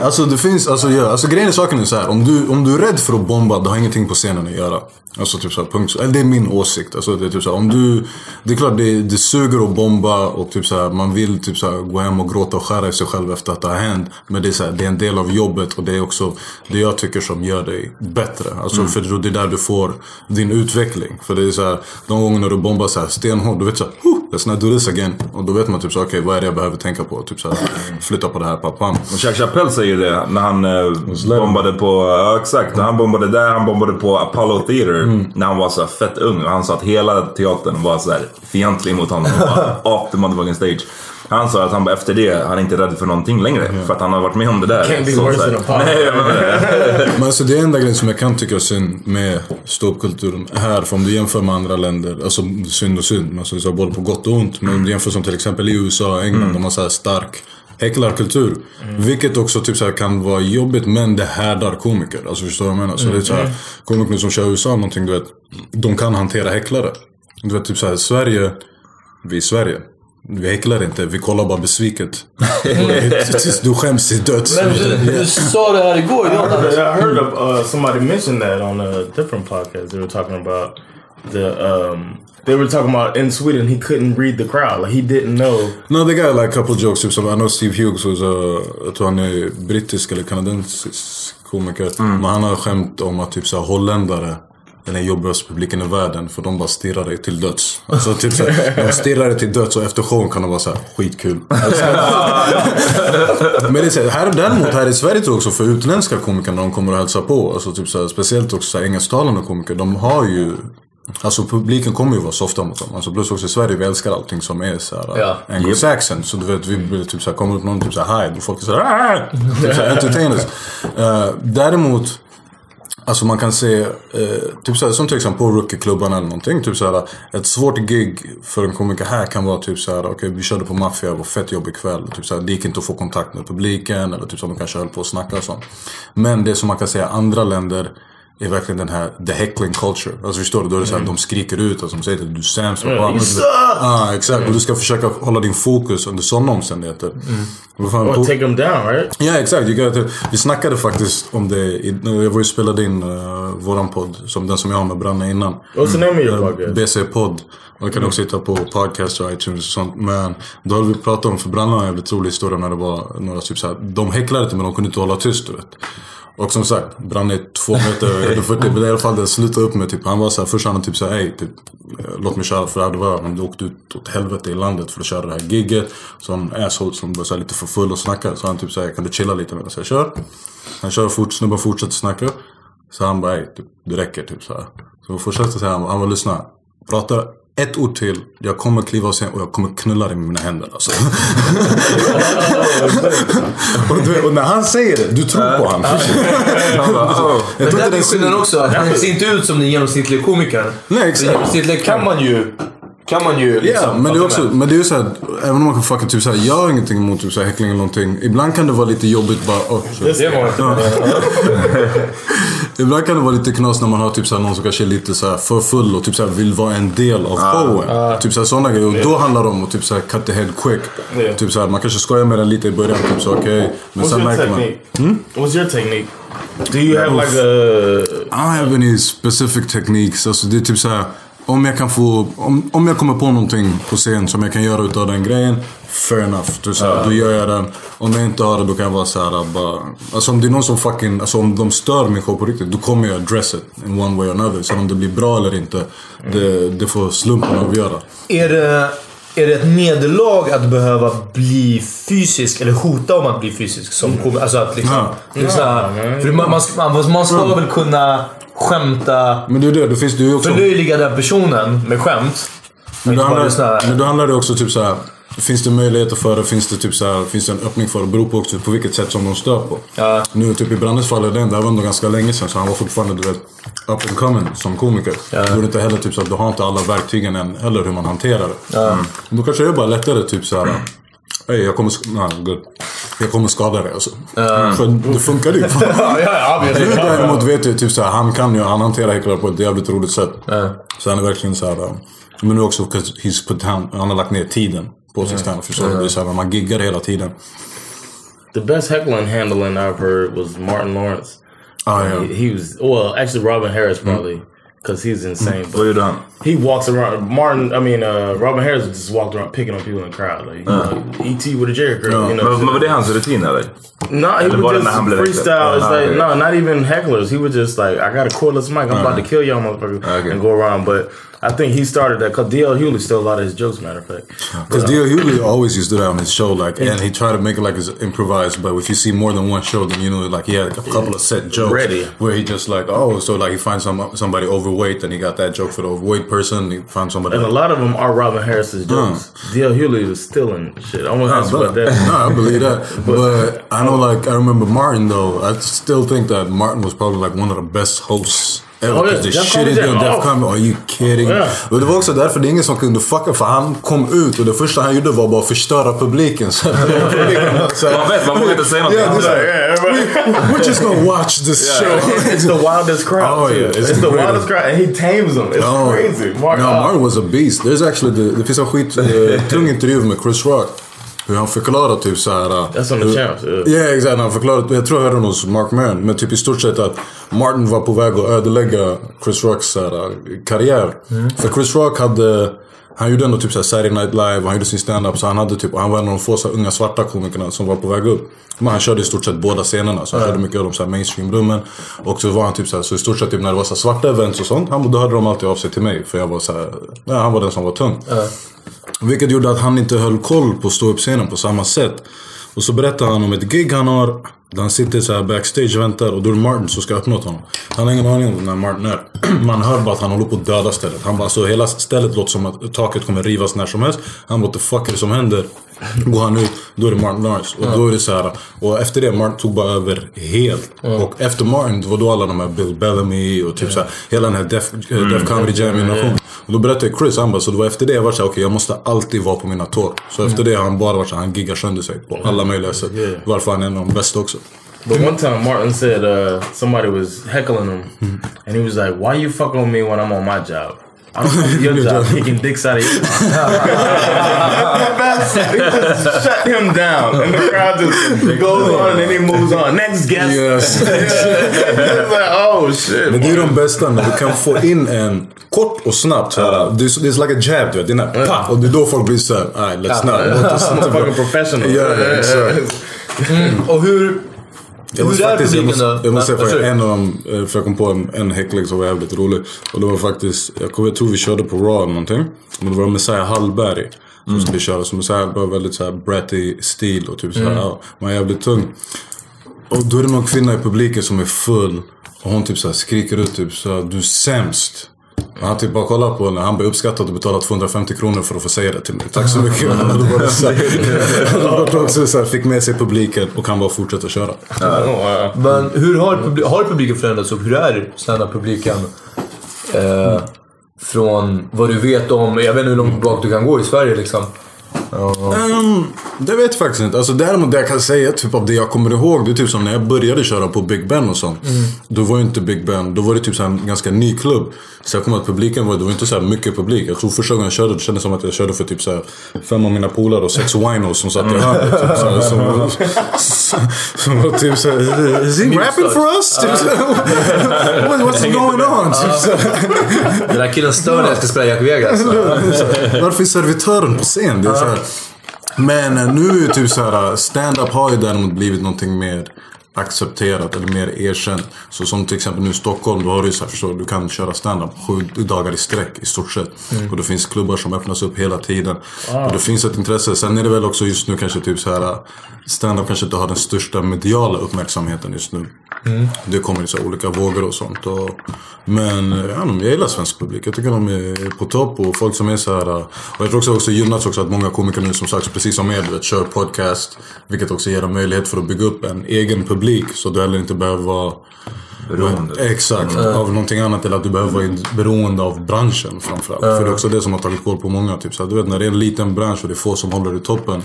Alltså det finns, alltså, ja, alltså grejen i saken är så här. Om du, om du är rädd för att bomba, det har ingenting på scenen att göra. Alltså typ såhär, punkt. Eller det är min åsikt. Alltså det är typ såhär, om du... Det är klart det, det suger att bomba och typ såhär, man vill typ såhär, gå hem och gråta och skära i sig själv efter att det har hänt. Men det är, såhär, det är en del av jobbet och det är också det jag tycker som gör dig bättre. Alltså Mm. för det är där du får din utveckling. För det är såhär, de gånger du bombar såhär stenhårt, du vet såhär, let's not do this again. Och då vet man typ såhär, okej vad är det jag behöver tänka på? Typ såhär, flytta på det här, pappan. Och Chuck Chappelle säger det när han eh, bombade på, ja exakt, när han bombade där, han bombade på Apollo Theater när han var så fett ung. Han sa att hela teatern var så här fientlig mot honom. Off the motherfucking stage. Han sa att han bara, efter det, han är inte rädd för någonting längre. För att han har varit med om det där. Can't be worse than Apollo. Nej. Men alltså det är enda grejen som jag kan tycka är synd med ståuppkulturen här. För om du jämför med andra länder, alltså synd och synd. Alltså så både på gott och ont. Men om du jämför som till exempel i USA och England. De har så här stark häcklarkultur. Vilket också typ så här kan vara jobbigt men det härdar komiker. Alltså förstår du vad jag menar? Så det är så här, komiker som kör USA någonting, du vet. De kan hantera häcklare. Du vet typ så här, Sverige, vi är Sverige. Vi häcklar inte, vi kollar bara besviket. Du skäms till döds. Men du, du sa det här igår, I Jonathan. heard, I heard of uh, somebody mentioned that on a different podcast. They were talking about the. Um, they were talking about in Sweden he couldn't read the crowd. Like he didn't know. No, they got like a couple jokes. Typ som, I know Steve Hughes, was a, jag tror han är brittisk eller kanadensisk komiker. Men han har skämt om att typ så här, holländare är den jobbigaste publiken i världen. För de bara stirrar dig till döds. Alltså typ så här, de stirrar dig till döds och efter showen kan de vara såhär, skitkul. Alltså, Men det är så här, däremot här i Sverige tror jag också för utländska komiker när de kommer och hälsar på. Alltså typ så här, speciellt också så här, engelsktalande komiker. De har ju Alltså publiken kommer ju vara softa mot dem. Alltså plus också i Sverige, vi älskar allting som är såhär Ja. anglo-saxon. Så du vet, vi blir typ såhär, kommer upp någon typ såhär hi, och folk är såhär "Ah!" typ såhär entertainers. Eh, däremot, alltså man kan se, eh, typ såhär, som till exempel på Rookie-klubban eller någonting. Typ såhär, ett svårt gig för en komiker här kan vara typ såhär, okej vi körde på Mafia, det var fett jobbig kväll. Typ såhär, det gick inte att få kontakt med publiken. Eller typ så de kanske höll på att snacka och sånt. Men det som man kan säga, andra länder är verkligen den här the heckling culture. Alltså förstår du? Då är det så här, de skriker ut och de säger att du är sämst. och Mm! Ja, exakt. Och du ska försöka hålla din fokus under sådana omständigheter. Vad fan, på- take them down, right? Ja, exakt. You gotta- Vi snackade faktiskt om det. Jag var ju spelade in uh, våran podd, som den som jag har med Branne innan. Name of your Eh, podcast? BC-podd. Och kan också hitta på podcast och iTunes och sånt. Men då hade vi pratat om, för Branne har en jävligt rolig historia när det var några typ såhär. De häcklade inte men de kunde inte hålla tyst du vet. Och som sagt, Branne är två meter över 40. Men i alla fall det slutade upp med typ, han var såhär, först han typ såhär, ey typ, låt mig köra. För det var, han åkte ut åt helvete i landet för att köra det här gigget. Så en asshole som var så här lite för full och snacka. Så han typ såhär, kan du chilla lite med mig? Så jag kör. Han kör fort, snubben fortsätter snacka. Så han bara, ey typ, det räcker typ såhär. Så fortsätter säga, han, han var lyssna. Prata ett ord till, jag kommer kliva av scen och jag kommer knulla dig med mina händer alltså. och, du, och när han säger det, du tror på honom. Men tror där är det är skillnaden också. att Han ser inte ut som den genomsnittliga komikern. Nej, exakt. Den genomsnittliga kan man ju... Kan man ju Ja, liksom... men det är också, med. men det är ju såhär, även om man kan fucka typ såhär, jag har ingenting emot typ såhär häckling eller någonting. Ibland kan det vara lite jobbigt bara, oh, så. Det var inte... Ibland kan det vara lite knas när man har typ såhär, någon som kanske är lite såhär för full och typ såhär, vill vara en del av showen. Typ såhär, sådana grejer. Och då handlar det om att typ såhär, cut the head quick. Yeah. Typ såhär, man kanske skojar med den lite i början. Typ så okej. Men What's sen märker man. technique? What's your technique? Do you have like a? I don't have any specific techniques. Alltså det är typ såhär. Om jag kan få, om, om jag kommer på någonting på scen som jag kan göra utav den grejen. Fair enough. Du, såhär, Då gör jag den. Om jag inte har det då kan jag vara såhär bara. Alltså om det är någon som fucking, alltså om de stör min show på riktigt. Då kommer jag address it in one way or another. Sen om det blir bra eller inte. Det, det får slumpen avgöra. Är det, är det ett nederlag att behöva bli fysisk eller hota om att bli fysisk som komiker? Alltså att liksom... Ja. Det är så här, för man, man, ska- man, man ska väl kunna skämta, Men det är det, då finns det ju också. förlöjliga den personen med skämt. Men då, Inte bara lyssna. handlar, men då handlar det också typ så här. Finns det möjligheter för det? Finns det typ så här, Finns det en öppning för det? Beror på också på vilket sätt som de stör på. Ja. Nu typ i Brannes fall är det, det här var ändå ganska länge sedan så han var fortfarande du vet up and coming som komiker. Då är det inte heller typ så att du har inte alla verktygen än heller hur man hanterar det. Mm. Då kanske det är bara lättare typ så här. Hey, jag kommer, good. jag kommer skada dig alltså. För det funkar ju. Ja, ja, ja, däremot vet jag typ så här, han kan ju, han hanterar häcklare på ett jävligt roligt sätt. Så han är verkligen så här. äh, Men nu också, he's put down, han har lagt ner tiden på sin stand Förstår du? Det är så här, man giggar hela tiden. The best heckling handling I've heard was Martin Lawrence. Ah, yeah. He, he was well, actually Robin Harris probably. because he's insane. Gjorde han? He walks around. Martin, I mean, uh, Robin Harris just walked around picking on people in the crowd. Like, Uh. know, E.T. with a Jerry curl. You know, Men, men var det hans rutin eller? No, he Eller would just när han blev freestyle. It's Ah, like no, not even hecklers. He would just like, I got a cordless mic. I'm about to kill y'all motherfuckers Okay. and go around. But I think he started that because D.L. Hewley stole a lot of his jokes. Matter of fact, Because D.L. Hughley uh, always used to do that on his show, like, and he tried to make it like it's improvised. But if you see more than one show, then you know, like, he had a couple of set jokes Ready. where he just like, oh, so like he finds some somebody overweight, and he got that joke for the overweight person. He found somebody. and a lot of them are Robin Harris's jokes. D.L. Hewley was stealing shit. I won't ask about that. no, I believe that. but I know, like, I remember Martin though. I still think that Martin was probably like one of the best hosts. Ever, Oh, yeah. the shit Jam. Def Oh. Comedy, are you kidding? Ja. Och det var också därför det är ingen som kunde fucka för han kom ut och det första han gjorde var bara att förstöra publiken. Så publiken var så här- Man vet, man vågar inte säga någonting. Yeah, bara, Yeah, everybody- We're just gonna watch this show. it's the wildest crowd. Oh, too. yeah. It's, It's the wildest crowd, and he tames them. It's Oh. crazy. Mark, no, Martin was a beast. There's actually the, det finns en skit uh, tung intervju med Chris Rock. Hur han förklarar typ såhär... That's on the champs, yeah. Ja, yeah, exakt. Han förklarar, jag tror jag hörde hos Mark Maron. Men typ i stort sett att Martin var på väg att ödelägga Chris Rocks här, karriär. För Chris Rock hade... Han gjorde ändå typ såhär Saturday Night Live, han gjorde sin stand-up. Så han hade typ, han var en av de få så här, unga svarta komikerna som var på väg upp. Men han körde i stort sett båda scenerna. Så han körde mycket av de mainstream-rummen. Och så var han typ såhär, så i stort sett typ när det var så här svarta events och sånt. Han, då hörde de alltid av sig till mig. För jag var såhär, ja, han var den som var tung. Vilket gjorde att han inte höll koll på ståuppscenen på samma sätt. Och så berättar han om ett gig han har. Han sitter så här backstage och väntar och då är det Martin som ska öppna åt honom. Han har ingen aning om när Martin är. Man hör bara att han håller på att döda stället. Han bara, så hela stället låter som att taket kommer rivas när som helst. Han bara, what the fuck är det som händer? Går han ut, då är det Martin Lawrence. Och då är det så här. Och efter det, Martin tog bara över helt. Och efter Martin, det var då alla de här Bill Bellamy och typ så här, hela den här Def, mm. Def Comedy Jam generationen. Och då berättade Chris, han bara, så det var efter det jag var såhär, okej okay, jag måste alltid vara på mina tår. Så efter det har han bara varit såhär, han giggar sönder sig på alla möjliga sätt. Varför han är en av de bästa också. But one time Martin said uh, somebody was heckling him, and he was like, "Why you fuck on me when I'm on my job? I don't come to your job kicking dicks out of your mouth." he just shut him down, and the crowd just goes on, and then he moves on. Next guest. Yes. it's like, oh shit. Men det är de bästa när du kan få in en kort och snabbt. såhär. Det är, det är like a jab du vet. Det är den här, pa! Och det är då folk blir såhär, nej let's not. It's fucking professional. Ja, ja, exakt. Och hur... Jag måste faktiskt, jag måste, jag måste säga för en av dem, eh, för jag kom på en, en häckling som var jävligt rolig. Och det var faktiskt, jag, jag tror vi körde på Raw eller någonting. Men det var Messiah Hallberg som skulle köra. Så Messiah var väldigt såhär bratty stil och typ såhär, ja, man är jävligt tung. Och då är det någon kvinna i publiken som är full. Och hon typ såhär skriker ut typ såhär, du är sämst. Han typ bara kollar på henne. Han blev uppskattad och betalat 250 kronor för att få säga det till mig. Tack så mycket. Då var så här, också så här, fick med sig publiken och kan bara fortsätta köra. Men hur har, publi- har publiken förändrats och hur är standup-publiken? Eh, från vad du vet om, jag vet inte hur långt bak du kan gå i Sverige liksom. Um, det vet jag faktiskt inte. Alltså däremot det jag kan säga, typ av det jag kommer ihåg, det är typ som när jag började köra på Big Ben och sånt. Då var ju inte Big Ben, då var det typ så en ganska ny klubb. Så jag kommer att publiken var, det var inte så mycket publik. Jag tror första gången jag körde, det kändes som att jag körde för typ så fem av mina polare och sex winos som satt i hörnet. Typ, så här, som, som, som var typ såhär, is he rapping for us? Typ, så What, what's going on? Typ, så. Den där killen stör när jag ska spela Jack Vegas. Varför är servitören på scen? Det är så här. Men eh, nu är det typ så här, stand-up har ju däremot blivit någonting mer accepterat eller mer erkänt. Så som till exempel nu i Stockholm, då har du så här, förstår du, kan köra stand-up sju dagar i sträck i stort sett. Och det finns klubbar som öppnas upp hela tiden. Och det finns ett intresse. Sen är det väl också just nu kanske typ så här stand-up kanske inte har den största mediala uppmärksamheten just nu. Det kommer i så här olika vågor och sånt. Och, men ja, jag gillar svensk publik. Jag tycker de är på topp och folk som är så här. Och jag tror också också gynnats också att många komiker nu som sagt, precis som er, vet, kör podcast. Vilket också ger dem möjlighet för att bygga upp en egen publik. Så du heller inte behöver vara Beroende. Exakt, av någonting annat eller att du behöver vara beroende av branschen framförallt. För det är också det som har tagit koll på många. Typ. Så att, du vet när det är en liten bransch och det är få som håller i toppen.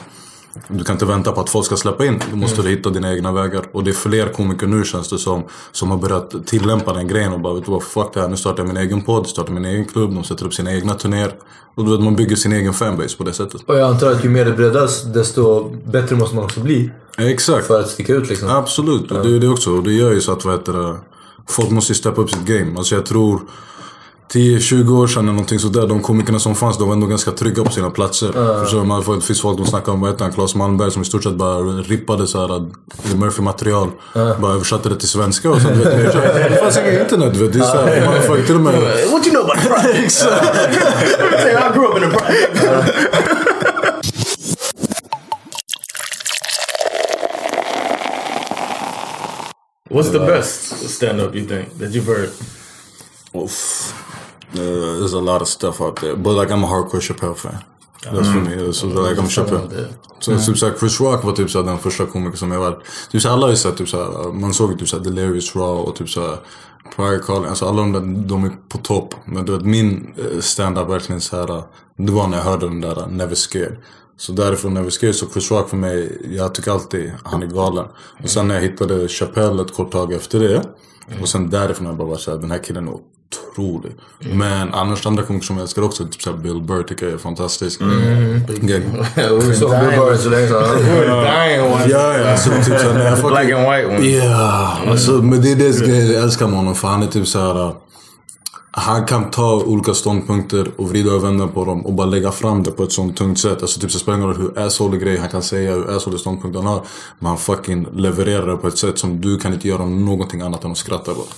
Du kan inte vänta på att folk ska släppa in. Du måste hitta dina egna vägar. Och det är fler komiker nu känns det som. Som har börjat tillämpa den grejen och bara vet du vad, fuck det här. Nu startar jag min egen podd, startar min egen klubb. De sätter upp sina egna turnéer. Och du vet man bygger sin egen fanbase på det sättet. Och jag antar att ju mer det breddas, desto bättre måste man också bli. Exakt. För att sticka ut liksom. Absolut, och det är det också. Och det gör ju så att vad heter det, folk måste steppa upp sitt game. Alltså jag tror 10-20 år sedan eller någonting sådär. De komikerna som fanns, de var ändå ganska trygga på sina platser. Förstår du? Man, det finns folk de snackar om, vad heter han, Claes Malmberg som i stort sett bara rippade såhär Eddie Murphy-material. Bara översatte det till svenska och sen du vet, det, fanns inget internet du vet. Det är såhär, man har till och med... What you know about? Exakt. I grew up in a Pride. What's the best stand-up you think that you've heard? Oof. Uh, there's a lot of stuff out there. But like I'm a hardcore Chappelle fan. That's for me. So like I'm Chappelle. Så typ såhär Chris Rock var typ såhär den första komikern som jag var. Typ såhär alla har ju sett typ såhär, man såg ju typ såhär Delirious Raw och typ såhär Prior Calling. Alltså alla de där, de är på topp. Men du vet min eh, stand-up verkligen såhär, det var när jag hörde den där Never Scared. Så därifrån Never Scared, så Chris Rock för mig, jag tycker alltid han är galen. Och sen när jag hittade Chappelle ett kort tag efter det. Och sen därifrån har jag bara varit såhär, den här killen otrolig. Men annars andra komiker som jag älskar också, typ såhär Bill Burr tycker jag är fantastisk. Mm. Gay. Vi såg Bill Burr så länge sedan. Dying one. Ja, ja. Alltså, typ såhär, när jag fucking- Black and white one. Ja, alltså, men det är det jag älskar med honom. För han är typ såhär... Han kan ta olika ståndpunkter och vrida och vända på dem och bara lägga fram det på ett sånt tungt sätt. Alltså typ så spelar det ingen roll hur asshole grej han kan säga, hur asshole ståndpunkt han har. Men han fucking levererar det på ett sätt som du kan inte göra någonting annat än att skratta åt.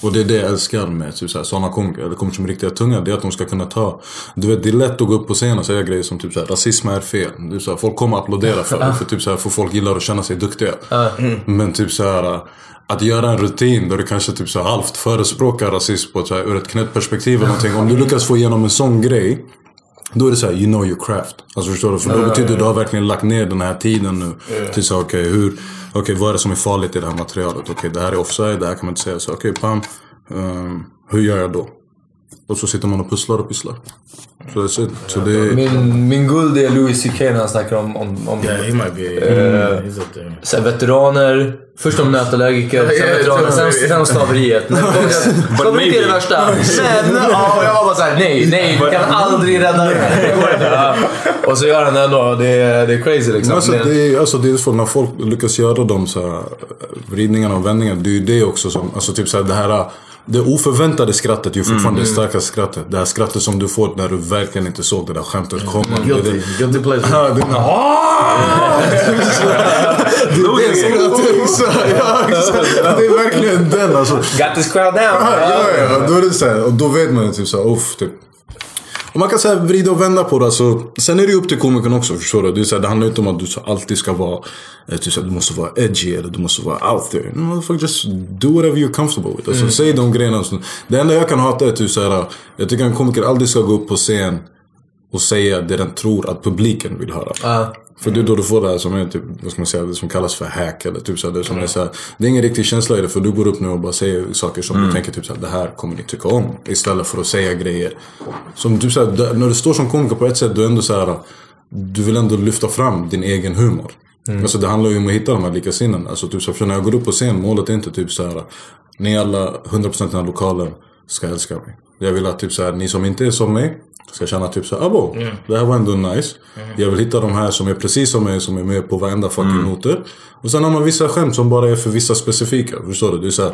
Och det är det jag älskar med typ såhär, sådana komiker, eller komiker som är riktiga tunga. Det är att de ska kunna ta... Du vet, det är lätt att gå upp på scen och säga grejer som typ såhär, rasism är fel. Är så här, folk kommer att applådera för det. För typ såhär, för folk gillar att känna sig duktiga. Men typ såhär att göra en rutin där du kanske typ så halvt förespråkar rasism på ett, så här, ur ett knäppt perspektiv eller någonting. Om du lyckas få igenom en sån grej. Då är det så här, you know your craft. Alltså förstår du? För då betyder det att du har verkligen lagt ner den här tiden nu. Till så okej, hur, okej vad är det som är farligt i det här materialet? Okej, det här är offside, det här kan man inte säga. Så okej, pam. ehm, hur gör jag då? Och så sitter man och pusslar och pysslar. Så, det, så, så det är... Min, min guld är Louis CK när han snackar om, om, om Yeah, he might be. There. så här, veteraner. Först om nötallergiker, sen Yeah, veteraner, sen, sen om slaveriet. Slaveriet är det värsta. Sen, ja, jag var bara såhär, nej, nej, du kan aldrig rädda det här. Och så gör han det ändå. Det är, det är crazy Men liksom. alltså, det är, alltså det är så när folk lyckas göra de så här, vridningarna och vändningarna. Det är ju det också som, alltså typ så här, det här det oförväntade skrattet är ju fortfarande det starkaste skrattet. Det här skrattet som du får när du verkligen inte såg det där skämtet komma. Det är Guilty. det- Guilty pleasure. Ja, det, är det skrattet exakt. Det är verkligen den alltså. Got this crowd down. Ja, ja. Då är det så här, och då vet man ju typ såhär, uff, typ. Man kan säga vrida och vända på det. Alltså, sen är det upp till komikern också, förstår du? Det, är så här, det handlar inte om att du alltid ska vara, eh, typ så här, du måste vara edgy eller du måste vara out there. No, motherfucker, just do whatever you're comfortable with. Alltså, Säg de grejerna. Det enda jag kan hata är typ så här, jag tycker en komiker aldrig ska gå upp på scen och säga det den tror att publiken vill höra. För det är då du får det här som är typ, vad ska man säga, det som kallas för hack. Eller typ så här, det, som är så här, det är ingen riktig känsla i det för du går upp nu och bara säger saker som du tänker typ så här, det här kommer ni tycka om. Istället för att säga grejer. Som typ så här, där- när du står som komiker på ett sätt, du är ändå så här, du vill ändå lyfta fram din egen humor. Alltså det handlar ju om att hitta de här likasinnena. Alltså typ så för när jag går upp på scen, målet är inte typ så här, ni alla, 100% i den här lokalen ska älska mig. Jag vill att typ så här, ni som inte är som mig ska känna typ såhär, abo, det här var ändå nice. Jag vill hitta de här som är precis som mig, som är med på varenda fucking noter. Och sen har man vissa skämt som bara är för vissa specifika. Förstår du? Det är såhär,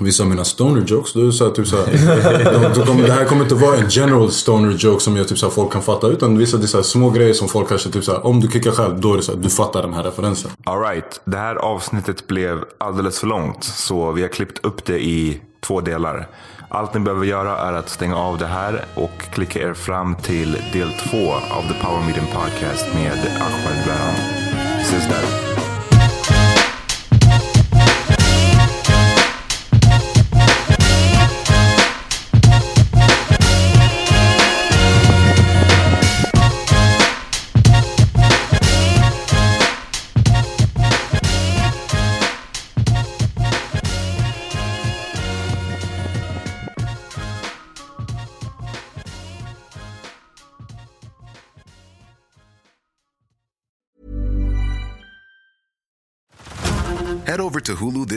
Vissa av mina stoner jokes, då är det såhär, typ såhär, de, de Det här kommer inte vara en general stoner joke som jag typ såhär, folk kan fatta. Utan vissa det är såhär, små grejer som folk kanske typ såhär, om du kickar själv, då är det såhär, du fattar den här referensen. Alright, det här avsnittet blev alldeles för långt så vi har klippt upp det i två delar. Allt ni behöver göra är att stänga av det här och klicka er fram till del två av The Power Meeting Podcast med Ahmed Beran. Ses där.